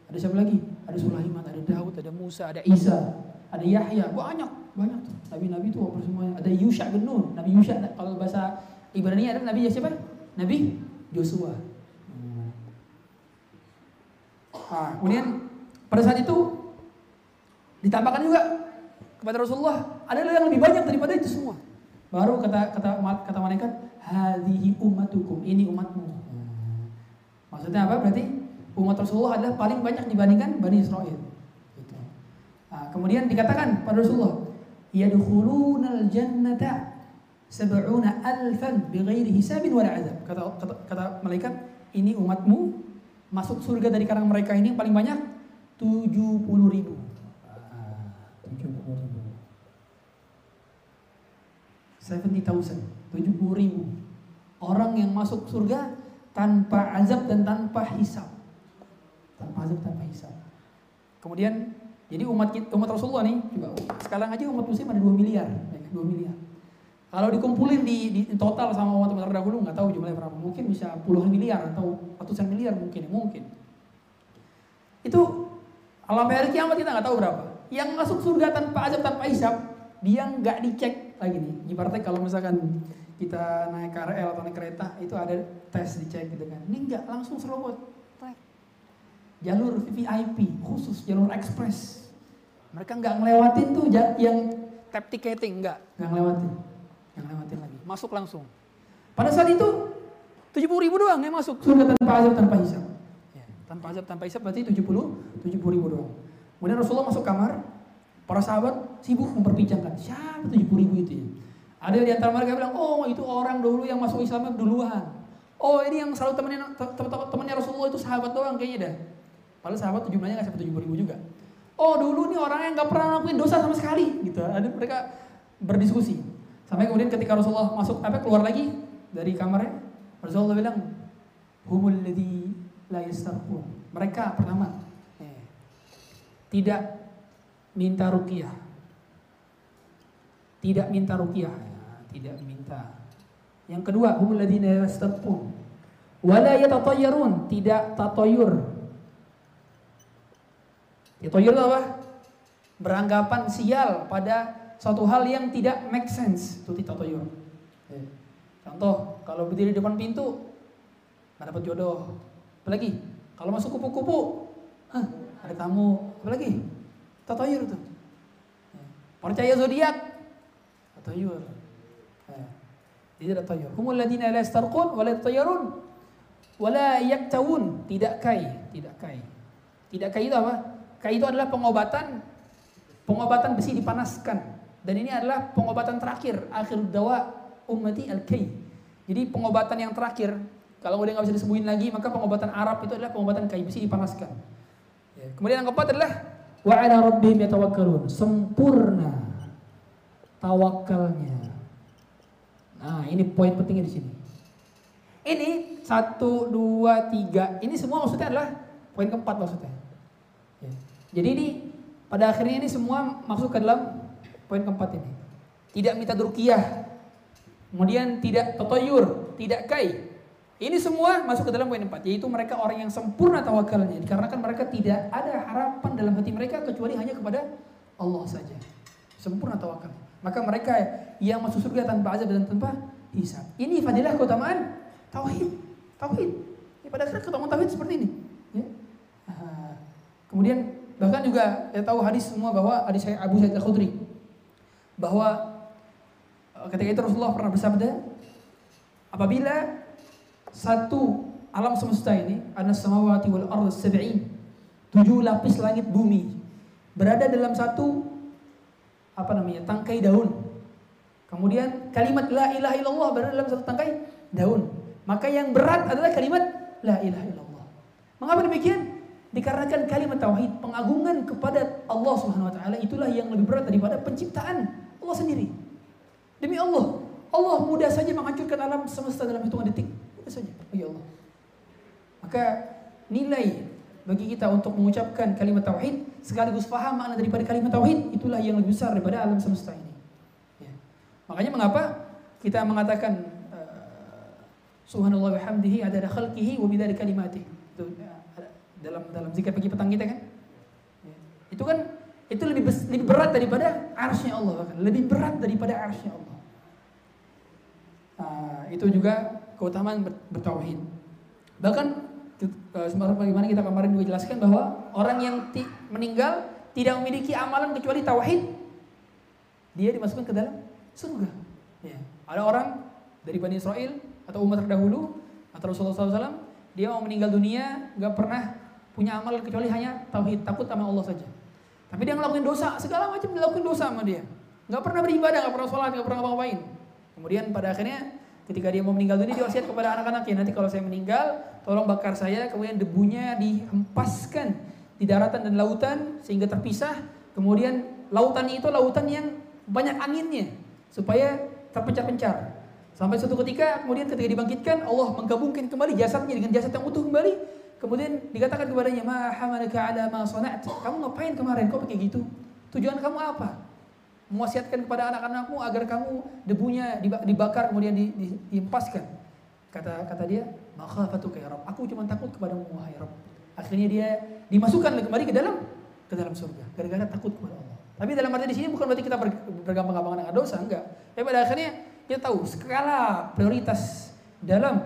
ada siapa lagi? Ada Sulaiman, ada Daud, ada Musa, ada Isa, ada Yahya, banyak, banyak tuh. Nabi-nabi itu apa semuanya. Ada Yusha bin Nun, Nabi Yusha kalau bahasa Ibrani ada Nabi siapa? Nabi Joshua. Nah, kemudian pada saat itu ditambahkan juga kepada Rasulullah ada yang lebih banyak daripada itu semua. Baru kata kata kata malaikat, "Hadhihi ummatukum." Ini umatmu. Maksudnya apa? Berarti umat Rasulullah adalah paling banyak dibandingkan Bani Israel. Nah, kemudian dikatakan pada Rasulullah, "Yadkhulunal jannata sab'una alfan bighairi hisabin wala azab. Kata, kata, kata malaikat, ini umatmu masuk surga dari kalangan mereka ini paling banyak 70 ribu. Ah, 70 ribu. 70,000, 70 ribu. Orang yang masuk surga tanpa azab dan tanpa hisab. Tanpa azab, tanpa hisab. Kemudian, jadi umat umat Rasulullah nih, juga sekarang aja umat muslim ada 2 miliar, 2 miliar. Kalau dikumpulin di, di total sama umat-umat terdahulu nggak tahu jumlahnya berapa. Mungkin bisa puluhan miliar atau ratusan miliar mungkin, mungkin. Itu alam hari kiamat kita nggak tahu berapa. Yang masuk surga tanpa azab tanpa hisab, dia nggak dicek lagi nih. Ibaratnya kalau misalkan kita naik KRL atau naik kereta itu ada tes dicek gitu kan. Ini nggak langsung serobot. Jalur VIP khusus, jalur ekspres. Mereka nggak ngelewatin tuh yang tap ticketing nggak, nggak ngelewatin yang lewatin lagi, masuk langsung. Pada saat itu 70 ribu doang yang masuk surga tanpa azab tanpa hisab. Ya, tanpa azab tanpa hisab berarti 70 70 ribu doang. Kemudian Rasulullah masuk kamar, para sahabat sibuk memperbincangkan siapa 70 ribu itu ya. Ada di antara mereka bilang, oh itu orang dulu yang masuk Islam duluan. Oh ini yang selalu temennya, temennya Rasulullah itu sahabat doang kayaknya dah. Padahal sahabat jumlahnya nggak sampai 70 ribu juga. Oh dulu nih orang yang nggak pernah ngelakuin dosa sama sekali gitu. Ada mereka berdiskusi. Sampai kemudian ketika Rasulullah masuk apa keluar lagi dari kamarnya, Rasulullah bilang, "Humul ladzi la yastarqun." Mereka pertama eh, tidak minta ruqyah. Tidak minta ruqyah, ya, tidak minta. Yang kedua, humul ladzina yastarqun. Wala yatatayyarun, tidak tatoyur. Tatoyur apa? Beranggapan sial pada suatu hal yang tidak make sense itu tatoyur. Eh, contoh, kalau berdiri di depan pintu nggak dapat jodoh. Apalagi kalau masuk kupu-kupu, ada tamu. Apalagi tatoyur itu. Eh, percaya zodiak, tatoyur. Eh, tidak tatoyur. Humul ladina la yastarqun wa la yatayyarun wa la yaktawun. Tidak kai, tidak kai. Tidak kai itu apa? Kai itu adalah pengobatan pengobatan besi dipanaskan. Dan ini adalah pengobatan terakhir, akhir dawa ummati al-kay. Jadi pengobatan yang terakhir, kalau udah nggak bisa disembuhin lagi, maka pengobatan Arab itu adalah pengobatan kai besi dipanaskan. Ya. Kemudian yang keempat adalah wa ala rabbihim yatawakkalun. Sempurna tawakalnya. Nah, ini poin pentingnya di sini. Ini satu, dua, tiga. Ini semua maksudnya adalah poin keempat maksudnya. Ya. Jadi ini pada akhirnya ini semua masuk ke dalam poin keempat ini. Tidak minta durkiyah. Kemudian tidak totoyur, tidak kai. Ini semua masuk ke dalam poin empat, yaitu mereka orang yang sempurna tawakalnya. Dikarenakan mereka tidak ada harapan dalam hati mereka kecuali hanya kepada Allah saja. Sempurna tawakal. Maka mereka yang masuk surga tanpa azab dan tanpa hisab. Ini fadilah keutamaan Tauhid, tauhid. Ya, pada akhirnya ketemu tauhid seperti ini. Ya. kemudian bahkan juga saya tahu hadis semua bahwa hadis saya Abu Sa'id Al-Khudri bahwa eh, ketika itu Rasulullah pernah bersabda apabila satu alam semesta ini anas samawati wal ardh sab'in tujuh lapis langit bumi berada dalam satu apa namanya tangkai daun kemudian kalimat la ilaha illallah berada dalam satu tangkai daun maka yang berat adalah kalimat la ilaha illallah. Mengapa demikian? Dikarenakan kalimat tauhid, pengagungan kepada Allah Subhanahu wa taala itulah yang lebih berat daripada penciptaan Allah sendiri. Demi Allah, Allah mudah saja menghancurkan alam semesta dalam hitungan detik. Mudah saja. Oh ya Allah. Maka nilai bagi kita untuk mengucapkan kalimat tauhid sekaligus faham makna daripada kalimat tauhid itulah yang lebih besar daripada alam semesta ini. Ya. Makanya mengapa kita mengatakan Subhanallah wa hamdihi ada khalqihi wa bidari kalimati. Itu dalam dalam zikir pagi petang kita kan. Ya. Itu kan itu lebih bes, lebih berat daripada arsy Allah bahkan lebih berat daripada arsy Allah. Nah, itu juga keutamaan bertauhid. Bahkan uh, bagaimana kita kemarin juga jelaskan bahwa orang yang ti, meninggal tidak memiliki amalan kecuali tauhid, dia dimasukkan ke dalam surga. Ya. Ada orang dari Bani Israel atau umat terdahulu atau Rasulullah SAW dia mau meninggal dunia nggak pernah punya amal kecuali hanya tauhid takut sama Allah saja tapi dia ngelakuin dosa segala macam dilakuin dosa sama dia nggak pernah beribadah nggak pernah sholat nggak pernah ngapain kemudian pada akhirnya ketika dia mau meninggal dunia dia wasiat kepada anak-anaknya nanti kalau saya meninggal tolong bakar saya kemudian debunya dihempaskan di daratan dan lautan sehingga terpisah kemudian lautan itu lautan yang banyak anginnya supaya terpencar-pencar Sampai suatu ketika kemudian ketika dibangkitkan Allah menggabungkan kembali jasadnya dengan jasad yang utuh kembali. Kemudian dikatakan kepadanya, "Ma ala ma sana'at?" Kamu ngapain kemarin? Kok pakai gitu? Tujuan kamu apa? Mewasiatkan kepada anak-anakmu agar kamu debunya dibakar kemudian dihempaskan. Kata kata dia, "Makhafatuka ya Rabb." Aku cuma takut kepadamu wahai Rabb. Akhirnya dia dimasukkan kembali ke dalam ke dalam surga gara-gara takut kepada Allah. Tapi dalam arti di sini bukan berarti kita bergampang-gampangan dengan dosa, enggak. Tapi pada akhirnya kita tahu skala prioritas dalam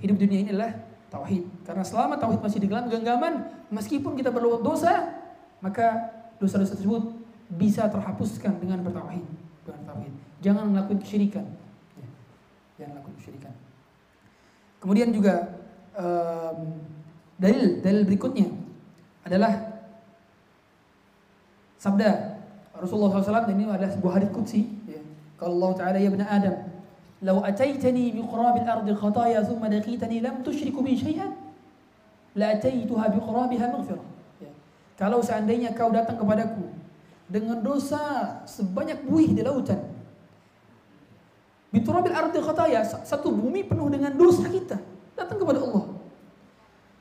hidup dunia ini adalah tauhid. Karena selama tauhid masih di dalam genggaman, meskipun kita berbuat dosa, maka dosa-dosa tersebut bisa terhapuskan dengan bertauhid. Dengan tauhid. Jangan melakukan kesyirikan. Ya. Jangan melakukan kesyirikan. Kemudian juga um, dalil dalil berikutnya adalah sabda Rasulullah SAW dan ini adalah sebuah hadis kutsi. Ya. Kalau Allah Taala ya benar Adam, "Lau ataitani bi qurabil ardi khataya thumma laqitani lam tushriku bi syai'an, la ataituha bi qurabiha maghfirah." Ya. Kalau seandainya kau datang kepadaku dengan dosa sebanyak buih di lautan. Biturabil ardi khataya, satu bumi penuh dengan dosa kita. Datang kepada Allah.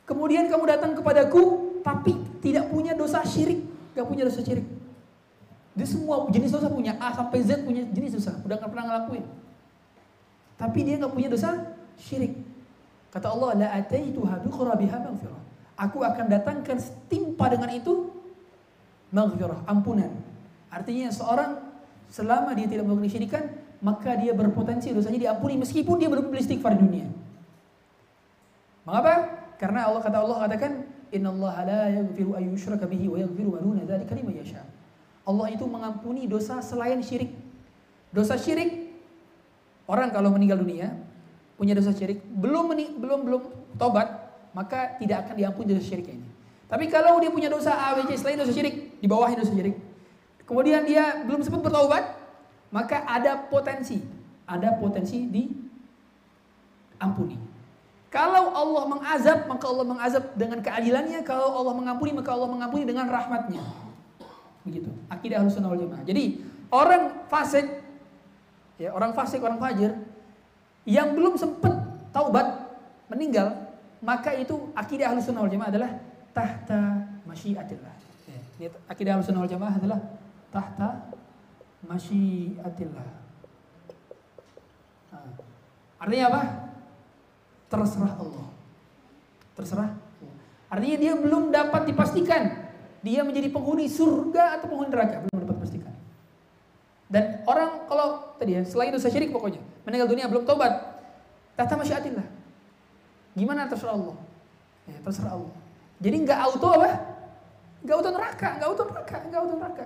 Kemudian kamu datang kepadaku tapi tidak punya dosa syirik, gak punya dosa syirik. Dia semua jenis dosa punya A sampai Z punya jenis dosa, udah nggak pernah ngelakuin. Tapi dia nggak punya dosa syirik. Kata Allah, la maghfirah. Aku akan datangkan setimpa dengan itu maghfirah, ampunan. Artinya seorang selama dia tidak melakukan syirikan, maka dia berpotensi dosanya diampuni meskipun dia belum beristighfar di dunia. Mengapa? Karena Allah kata Allah katakan, "Inna Allah la yaghfiru an bihi wa yaghfiru ma duna dzalika liman yasha'." Allah itu mengampuni dosa selain syirik. Dosa syirik orang kalau meninggal dunia punya dosa syirik belum belum belum tobat maka tidak akan diampuni dosa syirik ini. Tapi kalau dia punya dosa A, B, C selain dosa syirik di bawahnya dosa syirik, kemudian dia belum sempat bertobat, maka ada potensi, ada potensi di ampuni. Kalau Allah mengazab, maka Allah mengazab dengan keadilannya. Kalau Allah mengampuni, maka Allah mengampuni dengan rahmatnya. Begitu. Akidah Ahlussunnah wal Jamaah. Jadi, orang fasik ya, orang fasik, orang fajir yang belum sempat taubat, meninggal, maka itu akidah Ahlussunnah wal Jamaah adalah tahta masyiatillah. Ya, ini akidah Ahlussunnah wal Jamaah adalah tahta masyiatillah. Nah, artinya apa? terserah Allah. Terserah. Artinya dia belum dapat dipastikan dia menjadi penghuni surga atau penghuni neraka, belum dapat dipastikan. Dan orang kalau tadi ya, selain dosa syirik pokoknya, meninggal dunia belum tobat, tata masyiatillah. Gimana terserah Allah? Ya, terserah Allah. Jadi nggak auto apa? Nggak auto neraka, nggak auto neraka, nggak auto neraka.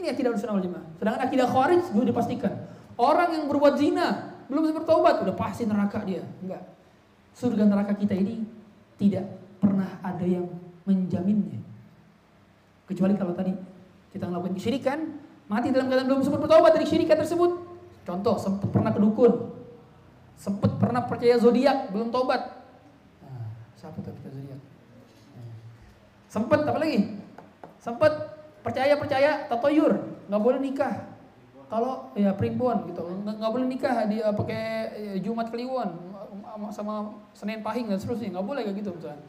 Ini yang tidak wal jamaah. Sedangkan akidah khawarij belum dipastikan. Orang yang berbuat zina belum bertobat udah pasti neraka dia. Enggak surga neraka kita ini tidak pernah ada yang menjaminnya. Kecuali kalau tadi kita melakukan kesyirikan, mati dalam keadaan belum sempat bertobat dari syirikan tersebut. Contoh, sempat pernah kedukun, sempat pernah percaya zodiak, belum tobat. Nah, siapa tuh zodiak? Sempat apa lagi? Sempat percaya percaya tatoyur, nggak boleh nikah. Kalau ya primbon gitu, nggak boleh nikah dia pakai ya, Jumat Kliwon, sama Senin Pahing dan seterusnya. Nggak boleh kayak gitu misalnya.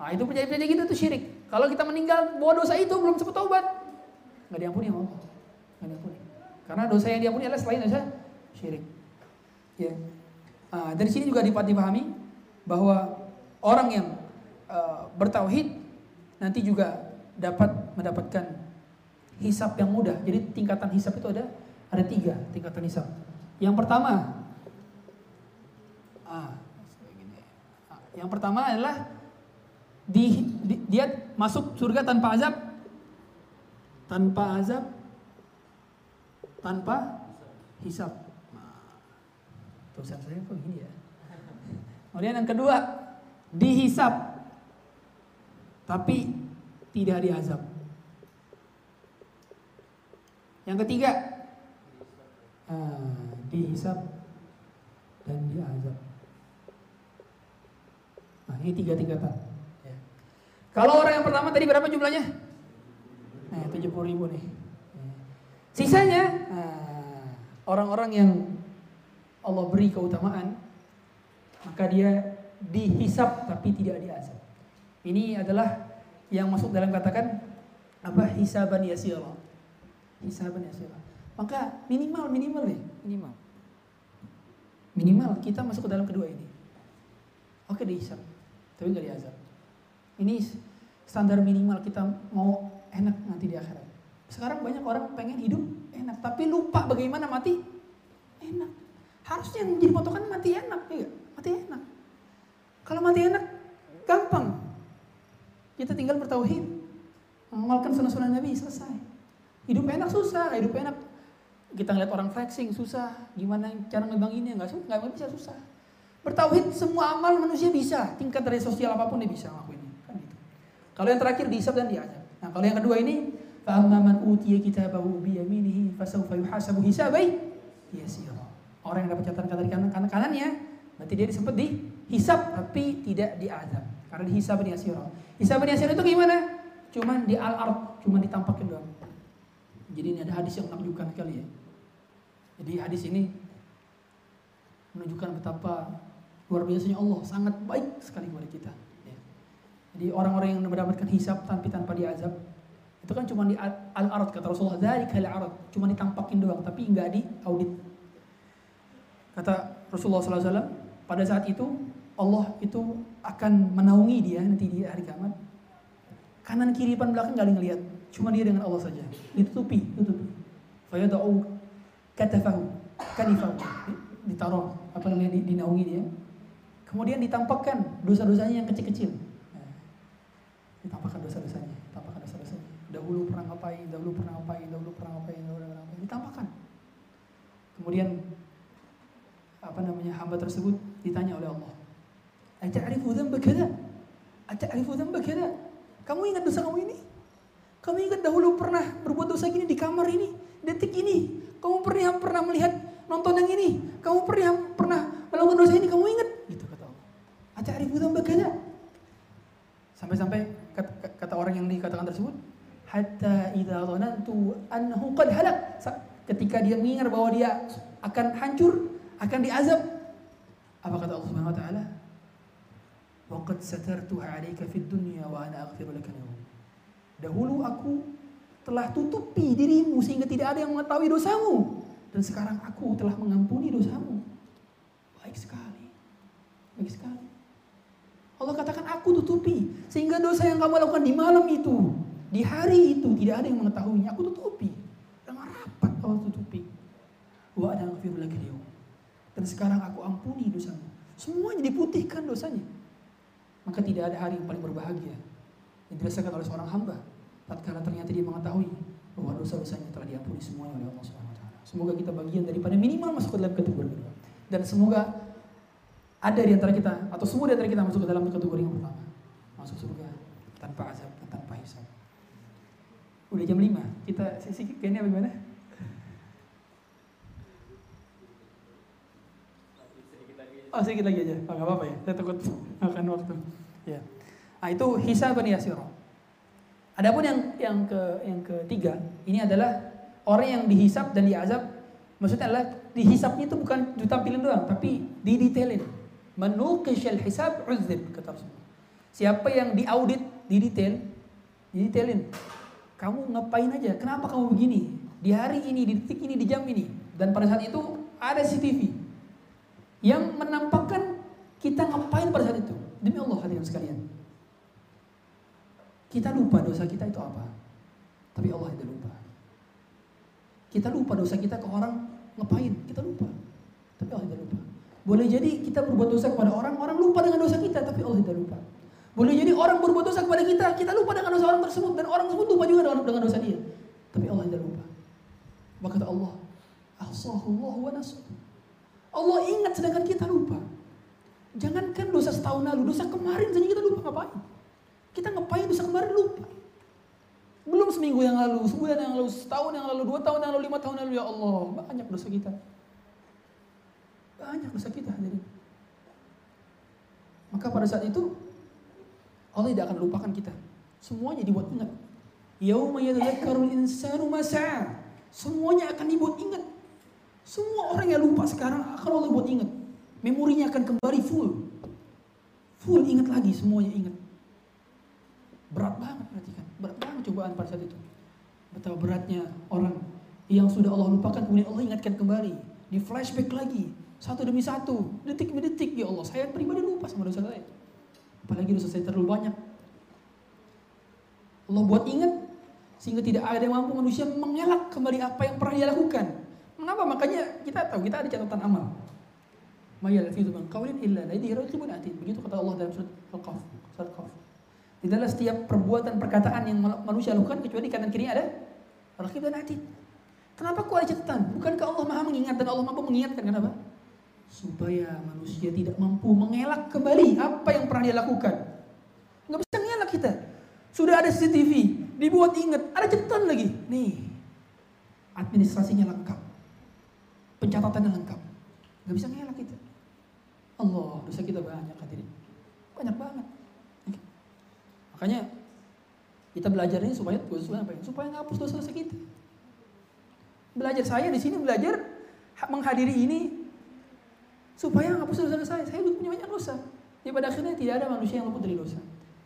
Nah itu percaya-percaya gitu tuh syirik. Kalau kita meninggal bawa dosa itu belum sempat taubat, nggak diampuni sama Allah. Nggak diampuni. Karena dosa yang diampuni adalah selain dosa syirik. Ya. Nah, dari sini juga dipahami bahwa orang yang uh, bertauhid nanti juga dapat mendapatkan hisap yang mudah. Jadi tingkatan hisap itu ada ada tiga tingkatan hisap. Yang pertama yang pertama adalah di, di, dia masuk surga tanpa azab, tanpa azab, tanpa hisap. Nah, tulisan saya kok gini ya. Kemudian yang kedua, dihisap, tapi tidak diazab. Yang ketiga, ah, dihisap dan diazab. Nah, ini tiga tingkatan. Ya. Kalau orang yang pertama tadi berapa jumlahnya? Nah, 70 ribu nih. Ya. Sisanya nah, orang-orang yang Allah beri keutamaan, maka dia dihisap tapi tidak diazab. Ini adalah yang masuk dalam katakan apa hisaban yasira. Hisaban yasira. Maka minimal minimal nih, minimal. Minimal kita masuk ke dalam kedua ini. Oke dihisap tapi nggak diazab. Ini standar minimal kita mau enak nanti di akhirat. Sekarang banyak orang pengen hidup enak, tapi lupa bagaimana mati enak. Harusnya yang menjadi potongan mati enak, ya Mati enak. Kalau mati enak, gampang. Kita tinggal bertauhid, mengamalkan sunnah-sunnah Nabi, selesai hidup enak susah hidup enak. Kita ngeliat orang flexing susah. Gimana cara ngebang ini nggak susah nggak bisa susah. Bertauhid semua amal manusia bisa. Tingkat dari sosial apa pun dia bisa ngelakuinnya. Kan gitu. Kalau yang terakhir dihisap dan diajak nah kalau yang kedua ini fa'amman utiya kitabahu ubi yaminihi fasaufa yuhasabu hisabai yasira orang yang dapat catatan dari kanan kanan kanannya berarti dia disebut dihisap tapi tidak diazab karena dihisab dan yasira hisab dan yasira itu gimana? Cuman di al-ard cuman ditampakin doang. Jadi ini ada hadis yang menakjubkan sekali ya. Jadi hadis ini menunjukkan betapa Luar biasanya Allah sangat baik sekali kepada kita. Ya. Jadi orang-orang yang mendapatkan hisap tapi tanpa diazab itu kan cuma di al-arad kata Rasulullah dari kali arad cuma ditampakin doang tapi nggak di audit. Kata Rasulullah SAW pada saat itu Allah itu akan menaungi dia nanti di hari kiamat. Kanan kiri depan belakang nggak ngelihat, cuma dia dengan Allah saja. Ditutupi, tutupi. Fayadau katafahu, kanifahu. Ditaruh apa namanya dinaungi dia Kemudian ditampakkan dosa-dosanya yang kecil-kecil. Nah, ditampakkan dosa-dosanya, ditampakkan dosa-dosanya. Dahulu pernah ngapain, dahulu pernah ngapain, dahulu pernah ngapain, dahulu pernah ngapain. Ditampakkan. Kemudian apa namanya hamba tersebut ditanya oleh Allah. Ata'rifu dzamba kada? Ata'rifu dzamba? Kamu ingat dosa kamu ini? Kamu ingat dahulu pernah berbuat dosa gini di kamar ini, detik ini? Kamu pernah pernah melihat nonton yang ini? Kamu pernah pernah melakukan dosa ini? Kamu ingat? ta'tarifu dzamba kada. Sampai-sampai kata orang yang dikatakan tersebut, hatta idza dhanantu annahu qad halak. Ketika dia mengingat bahwa dia akan hancur, akan diazab. Apa kata Allah Subhanahu wa taala? Wa qad satartuha 'alaika fid dunya wa ana aghfiru laka Dahulu aku telah tutupi dirimu sehingga tidak ada yang mengetahui dosamu dan sekarang aku telah mengampuni dosamu. Baik sekali. Baik sekali. Allah katakan aku tutupi sehingga dosa yang kamu lakukan di malam itu, di hari itu tidak ada yang mengetahuinya. Aku tutupi. Dengan rapat Allah tutupi. Wa laka Dan sekarang aku ampuni dosamu. Semuanya diputihkan dosanya. Maka tidak ada hari yang paling berbahagia yang dirasakan oleh seorang hamba tatkala ternyata dia mengetahui bahwa dosa-dosanya telah diampuni semuanya oleh Allah Subhanahu wa taala. Semoga kita bagian daripada minimal masuk ke dalam kategori kedua. Dan semoga ada di antara kita atau semua di antara kita masuk ke dalam kategori yang pertama. Masuk surga tanpa azab dan tanpa hisab. Udah jam 5. Kita sesi kayaknya bagaimana? Oh sedikit lagi aja, oh, apa-apa ya. Saya takut akan waktu. Ya. Nah itu hisaban yasiro. Adapun yang yang ke yang ketiga, ini adalah orang yang dihisap dan diazab. Maksudnya adalah dihisapnya itu bukan ditampilin doang, tapi didetailin. Menukishal hisab uzib kata Rasulullah. Siapa yang diaudit, didetail, didetailin. Kamu ngapain aja? Kenapa kamu begini? Di hari ini, di detik ini, di jam ini. Dan pada saat itu ada CCTV yang menampakkan kita ngapain pada saat itu. Demi Allah hadirin sekalian. Kita lupa dosa kita itu apa. Tapi Allah tidak lupa. Kita lupa dosa kita ke orang ngapain. Kita lupa. Tapi Allah tidak lupa. Boleh jadi kita berbuat dosa kepada orang, orang lupa dengan dosa kita, tapi Allah tidak lupa. Boleh jadi orang berbuat dosa kepada kita, kita lupa dengan dosa orang tersebut, dan orang tersebut lupa juga dengan, dosa dia. Tapi Allah tidak lupa. Maka kata Allah, wa nasuh. Allah ingat sedangkan kita lupa. Jangankan dosa setahun lalu, dosa kemarin saja kita lupa ngapain. Kita ngapain dosa kemarin lupa. Belum seminggu yang lalu, sebulan yang lalu, setahun yang lalu, dua tahun yang lalu, lima tahun yang lalu, ya Allah, banyak dosa kita. Banyak dosa kita jadi. Maka pada saat itu Allah tidak akan lupakan kita. Semuanya dibuat ingat. Yauma yatadzakkarul insanu masa. Semuanya akan dibuat ingat. Semua orang yang lupa sekarang akan Allah buat ingat. Memorinya akan kembali full. Full ingat lagi, semuanya ingat. Berat banget berarti kan. Berat banget cobaan pada saat itu. Betapa beratnya orang yang sudah Allah lupakan kemudian Allah ingatkan kembali. Di flashback lagi. Satu demi satu. Detik demi detik ya Allah. Saya pribadi lupa sama dosa saya. Apalagi dosa saya terlalu banyak. Allah buat ingat sehingga tidak ada yang mampu manusia mengelak kembali apa yang pernah dia lakukan. Mengapa? Makanya kita tahu, kita ada catatan amal. Mayal fi min qawlin illa ladaihi raqibun atid. Begitu kata Allah dalam surat Al-Qaf. Surat. Di dalam setiap perbuatan perkataan yang manusia lakukan kecuali kanan kiri ada raqib dan atid. Kenapa kok ada catatan? Bukankah Allah Maha mengingat dan Allah mampu mengingatkan kenapa? Supaya manusia tidak mampu mengelak kembali apa yang pernah dia lakukan. Nggak bisa mengelak kita. Sudah ada CCTV, dibuat ingat, ada catatan lagi. Nih, administrasinya lengkap pencatatannya lengkap. Gak bisa ngelak kita. Allah, dosa kita banyak hadirin. Banyak banget. Makanya kita belajar ini supaya supaya apa? Supaya ngapus dosa-dosa kita. Belajar saya di sini belajar menghadiri ini supaya ngapus dosa-dosa saya. Saya punya banyak dosa. Jadi pada akhirnya tidak ada manusia yang luput dari dosa.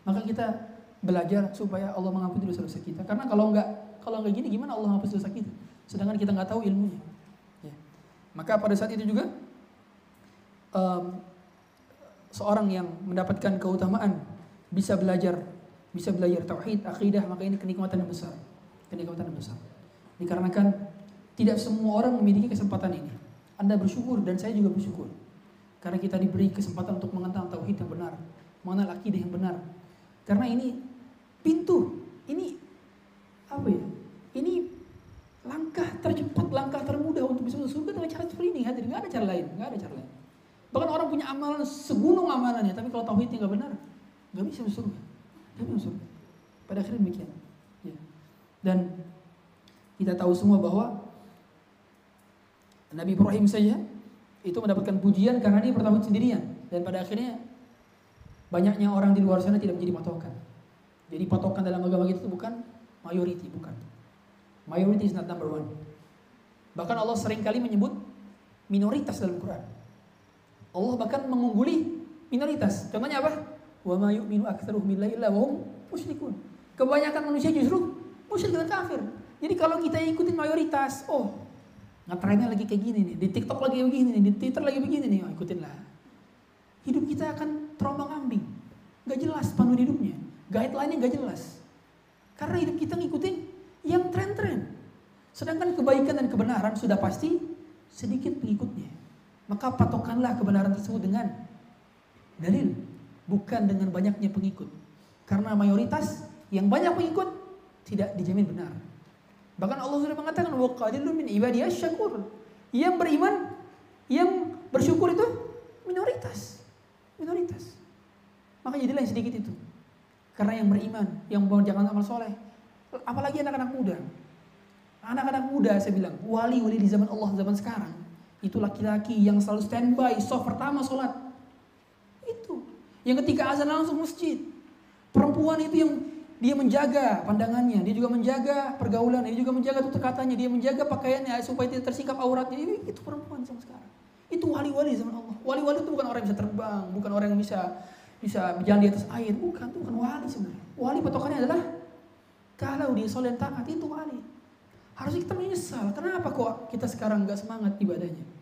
Maka kita belajar supaya Allah mengampuni dosa-dosa kita. Karena kalau enggak kalau enggak gini gimana Allah menghapus dosa kita? Sedangkan kita nggak tahu ilmunya. Maka pada saat itu juga um, seorang yang mendapatkan keutamaan bisa belajar bisa belajar tauhid, akidah, maka ini kenikmatan yang besar. Kenikmatan yang besar. Dikarenakan tidak semua orang memiliki kesempatan ini. Anda bersyukur dan saya juga bersyukur. Karena kita diberi kesempatan untuk mengenal tauhid yang benar, mengenal akidah yang benar. Karena ini pintu, ini apa ya? Ini langkah tercepat, langkah termudah untuk bisa masuk surga dengan cara seperti ini. Hadir, nggak ada cara lain, nggak ada cara lain. Bahkan orang punya amalan segunung amalannya, tapi kalau tauhidnya nggak benar, nggak bisa masuk surga. Pada akhirnya demikian. Ya. Dan kita tahu semua bahwa Nabi Ibrahim saja itu mendapatkan pujian karena dia bertauhid sendirian dan pada akhirnya banyaknya orang di luar sana tidak menjadi patokan. Jadi patokan dalam agama itu bukan mayoriti, bukan. Majority is not number one. Bahkan Allah sering kali menyebut minoritas dalam Quran. Allah bahkan mengungguli minoritas. Contohnya apa? Wa ma yu'minu aktsaruhum billahi illa wa hum. Kebanyakan manusia justru musyrik dan kafir. Jadi kalau kita ikutin mayoritas, oh ngetrennya lagi kayak gini nih, di TikTok lagi begini nih, di Twitter lagi begini nih, oh, ikutin lah. Hidup kita akan terombang ambing, gak jelas panduan hidupnya, guideline-nya gak jelas. Karena hidup kita ngikutin yang tren-tren. Sedangkan kebaikan dan kebenaran sudah pasti sedikit pengikutnya. Maka patokanlah kebenaran tersebut dengan dalil, bukan dengan banyaknya pengikut. Karena mayoritas yang banyak pengikut tidak dijamin benar. Bahkan Allah sudah mengatakan wa qalilun min ibadiyas syakur. Yang beriman, yang bersyukur itu minoritas. Minoritas. Maka jadilah yang sedikit itu. Karena yang beriman, yang jangan amal soleh. Apalagi anak-anak muda. Anak-anak muda saya bilang, wali-wali di zaman Allah zaman sekarang. Itu laki-laki yang selalu standby, soft pertama sholat. Yang ketika azan langsung masjid. Perempuan itu yang dia menjaga pandangannya, dia juga menjaga pergaulan, dia juga menjaga tutur katanya, dia menjaga pakaiannya supaya tidak tersingkap auratnya. Itu perempuan zaman sekarang. Itu wali-wali zaman Allah. Wali-wali itu bukan orang yang bisa terbang, bukan orang yang bisa bisa berjalan di atas air, bukan, itu bukan wali sebenarnya. Wali patokannya adalah kalau dia soleh taat itu wali. Harusnya kita menyesal. Kenapa kok kita sekarang nggak semangat ibadahnya?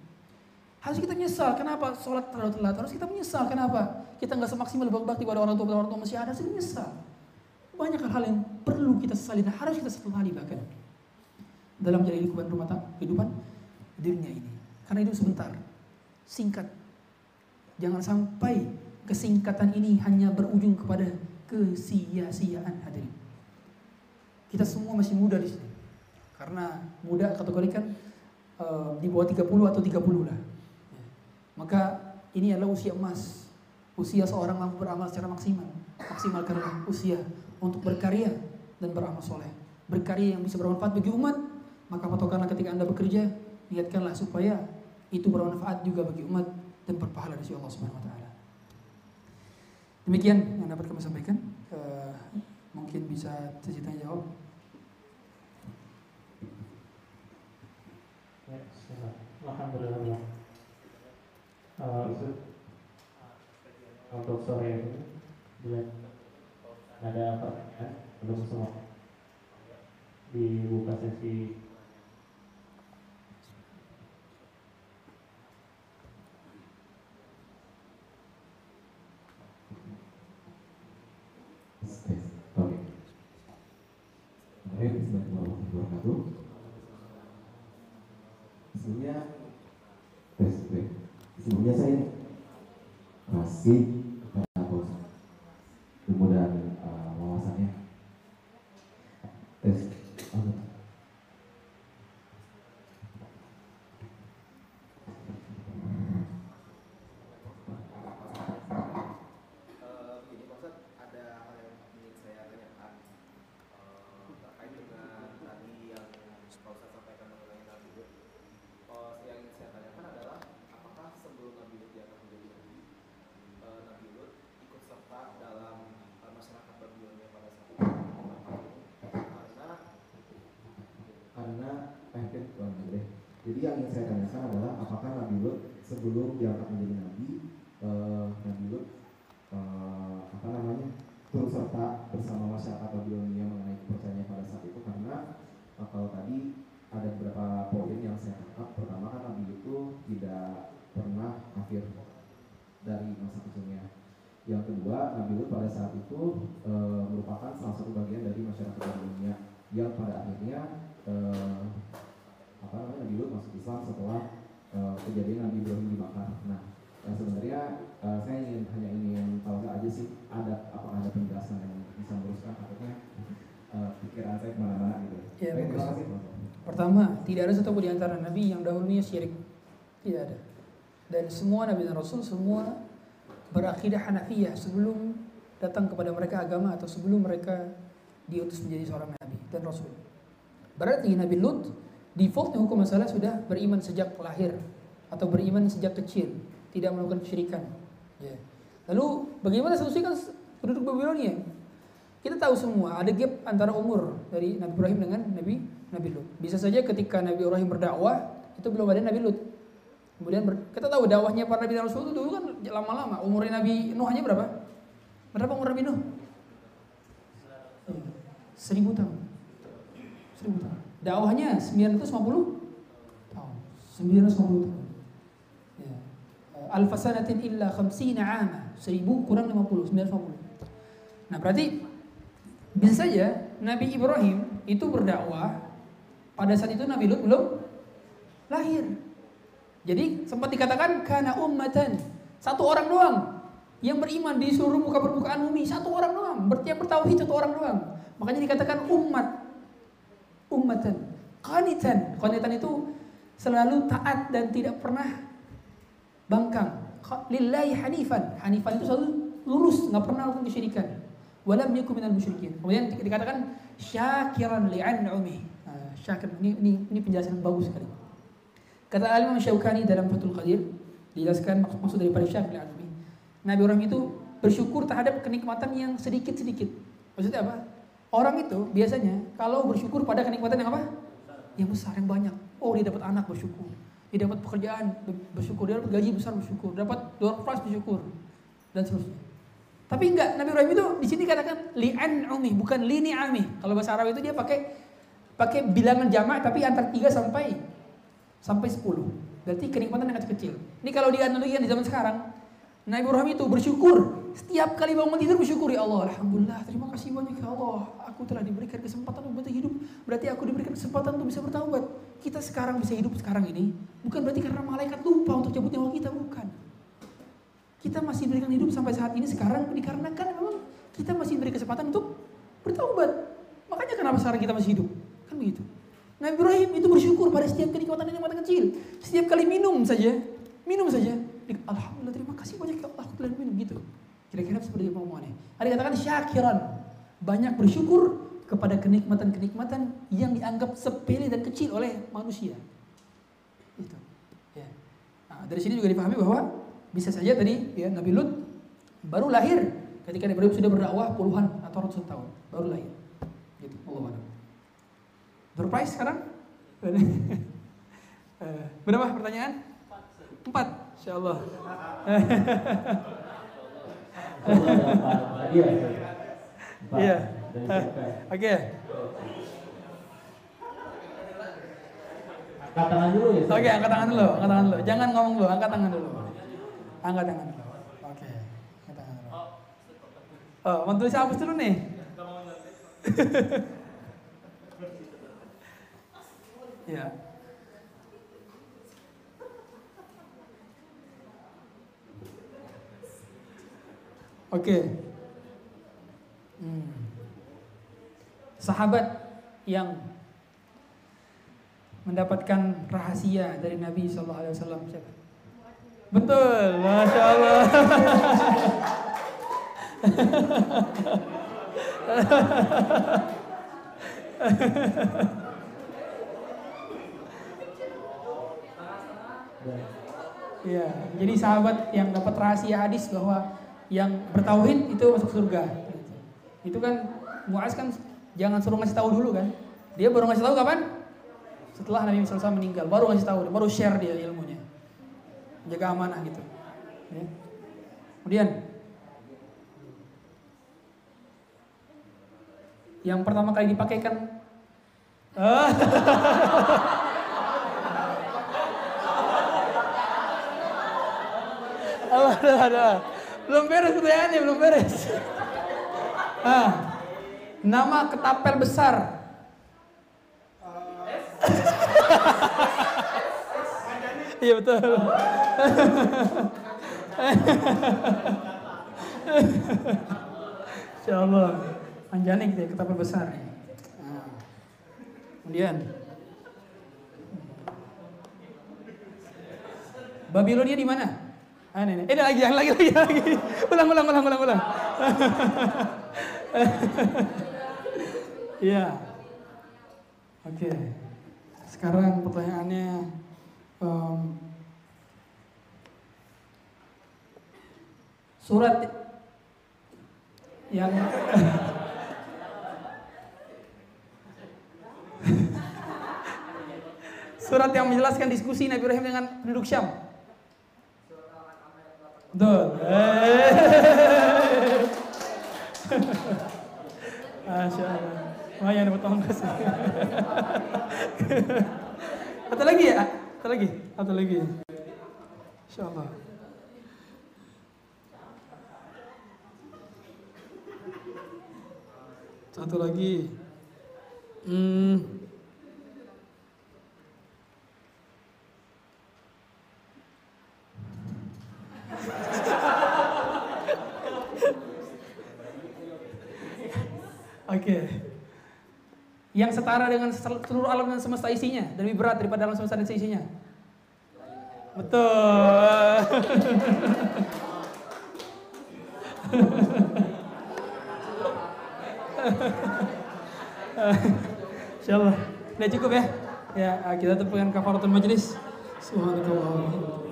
Harus kita menyesal. Kenapa sholat terlalu telat? Harus kita menyesal. Kenapa kita nggak semaksimal berbakti pada orang tua pada orang tua masih ada? Harus menyesal banyak hal yang perlu kita sesali dan harus kita sesali bahkan dalam jalan kehidupan rumah tangga, kehidupan dirinya ini. Karena itu sebentar, singkat. Jangan sampai kesingkatan ini hanya berujung kepada kesia-siaan hadirin. Kita semua masih muda di sini. Karena muda kategorikan uh, di bawah 30 atau 30 lah. Maka ini adalah usia emas. Usia seorang mampu beramal secara maksimal. Maksimalkan usia untuk berkarya dan beramal soleh. Berkarya yang bisa bermanfaat bagi umat, maka patokanlah ketika Anda bekerja, niatkanlah supaya itu bermanfaat juga bagi umat dan berpahala di sisi Allah Subhanahu wa taala. Demikian yang dapat kami sampaikan. Uh, mungkin bisa tanya jawab. Ya, Alhamdulillah. Uh, untuk sore ini, ada pertanyaan untuk semua. Dibuka sesi. Bismillahirrahmanirrahim. Sebelumnya saya kasih yang ingin saya tanyakan adalah apakah Nabi Lut sebelum diangkat menjadi Nabi, uh, Nabi Lut uh, apa namanya turut serta bersama masyarakat Babilonia mengenai kepercayaan pada saat itu karena uh, kalau tadi ada beberapa poin yang saya tangkap. Pertama kan Nabi itu tidak pernah kafir dari masa kecilnya. Yang kedua, Nabi Lut pada saat itu e, merupakan salah satu bagian dari masyarakat Babilonia yang pada akhirnya e, apa namanya Nabi Lut masuk Islam setelah uh, kejadian Nabi Ibrahim dibakar. Nah, yang sebenarnya uh, saya ingin hanya ingin tahu aja sih ada apa ada penjelasan yang bisa meluruskan takutnya uh, pikiran saya ke mana-mana gitu. Ya, Baik, terima kasih. Pertama, tidak ada satu di antara Nabi yang dahulunya syirik. Tidak ada. Dan semua Nabi dan Rasul semua berakidah Hanafiyah sebelum datang kepada mereka agama atau sebelum mereka diutus menjadi seorang Nabi dan Rasul. Berarti Nabi Lut defaultnya hukum masalah sudah beriman sejak lahir atau beriman sejak kecil, tidak melakukan kesyirikan. Ya. Lalu bagaimana solusi kan penduduk Babilonia? Kita tahu semua ada gap antara umur dari Nabi Ibrahim dengan Nabi Nabi Lut. Bisa saja ketika Nabi Ibrahim berdakwah itu belum ada Nabi Lut. Kemudian ber, kita tahu dakwahnya para Nabi dan Rasul itu dulu kan lama-lama. Umurnya Nabi Nuh hanya berapa? Berapa umur Nabi Nuh? Seribu tahun. Seribu tahun. Dakwahnya 950 tahun. 950 tahun. Ya. Alfa sanatin illa khamsina ama. Seribu kurang 50, 950. Nah berarti bisa saja Nabi Ibrahim itu berdakwah pada saat itu Nabi Lut belum lahir. Jadi sempat dikatakan karena ummatan. Satu orang doang yang beriman di seluruh muka permukaan bumi. Satu orang doang. Yang bertauhid satu orang doang. Makanya dikatakan umat ummatan. Qanitan. Qanitan itu selalu taat dan tidak pernah bangkang. Lillahi hanifan. Hanifan itu selalu lurus nggak pernah melakukan kesyirikan. Walam yakun minal musyrikin. Kemudian dikatakan syakiran li'an'umi nah, syakir ini, ini ini penjelasan bagus sekali kata Al-Imam Syaukani dalam Fathul Qadir dijelaskan maksud, maksud daripada syakir li'an'umi Nabi Ibrahim itu bersyukur terhadap kenikmatan yang sedikit-sedikit. Maksudnya apa? Orang itu biasanya kalau bersyukur pada kenikmatan yang apa? Yang besar, yang banyak. Oh dia dapat anak bersyukur. Dia dapat pekerjaan bersyukur. Dia dapat gaji besar bersyukur. Dapat door prize bersyukur. Dan seterusnya. Tapi enggak, Nabi Ibrahim itu di sini katakan li'an umi, bukan lini ami. Kalau bahasa Arab itu dia pakai pakai bilangan jamak tapi antar 3 sampai sampai 10. Berarti kenikmatan yang kecil. Ini kalau dianalogikan di zaman sekarang, Nabi Ibrahim itu bersyukur. Setiap kali bangun tidur bersyukur ya Allah. Alhamdulillah, terima kasih banyak ya Allah. Aku telah diberikan kesempatan untuk hidup. Berarti aku diberikan kesempatan untuk bisa bertaubat. Kita sekarang bisa hidup sekarang ini. Bukan berarti karena malaikat lupa untuk cabut nyawa kita. Bukan. Kita masih diberikan hidup sampai saat ini sekarang dikarenakan memang kita masih diberi kesempatan untuk bertaubat. Makanya kenapa sekarang kita masih hidup? Kan begitu. Nabi Ibrahim itu bersyukur pada setiap kenikmatan yang kecil. Setiap kali minum saja, minum saja, Alhamdulillah terima kasih banyak ya Allah aku telah minum gitu. Kira-kira seperti omongannya. Ada katakan syakiran. Banyak bersyukur kepada kenikmatan-kenikmatan yang dianggap sepele dan kecil oleh manusia. Itu. Ya. Nah, dari sini juga dipahami bahwa bisa saja tadi ya Nabi Lut baru lahir ketika Nabi Ibrahim sudah berdakwah puluhan atau ratusan tahun baru lahir. Gitu. Allah Berprice sekarang? Eh, berapa pertanyaan? Empat. Insya Allah. Iya. Oke. Angkat tangan dulu ya. Oke, angkat tangan dulu, angkat tangan dulu. Jangan ngomong dulu, angkat tangan dulu. Angkat tangan dulu. Oke, angkat tangan dulu. Oh, mau tulis hapus dulu nih. Ya. Oke. Hmm. Sahabat yang mendapatkan rahasia dari Nabi Shallallahu Alaihi Wasallam? Betul, masya Allah. Ya, jadi sahabat yang dapat rahasia hadis bahwa yang bertauhid itu masuk surga. Itu kan Muaz kan jangan suruh ngasih tahu dulu kan. Dia baru ngasih tahu kapan? Setelah Nabi SAW meninggal, baru ngasih tahu, baru share dia ilmunya. Jaga amanah gitu. Ya. Kemudian yang pertama kali dipakai kan ada, ada. Belum beres pertanyaannya, belum beres. Ah, nama ketapel besar. Iya betul. Insya Allah. Anjani gitu ya, ketapel besar. Nah. Kemudian. Babilonia di mana? Ah, ini, ini lagi, yang lagi, lagi, lagi. Ulang, ulang, ulang, ulang, ulang. Iya. Oke. Okay. Sekarang pertanyaannya, um, surat yang surat yang menjelaskan diskusi Nabi Ibrahim dengan penduduk Syam. Betul. Masya Allah. Lumayan dapat ongkos. Atau lagi ya? Atau lagi? Atau lagi? Insya. Satu lagi. Hmm. Oke. Yang setara dengan seluruh alam dan semesta isinya dan lebih berat daripada alam semesta dan isinya. Betul. Insyaallah. Udah cukup ya. Ya, kita tepukkan kafaratul majlis. Subhanallah.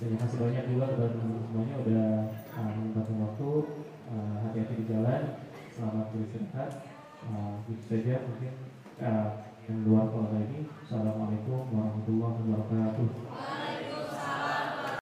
Terima kasih banyak juga kepada teman-teman semuanya udah uh, menyempatkan waktu uh, hati-hati di jalan selamat beristirahat uh, itu saja mungkin uh, yang luar kalau ini. Assalamualaikum warahmatullahi wabarakatuh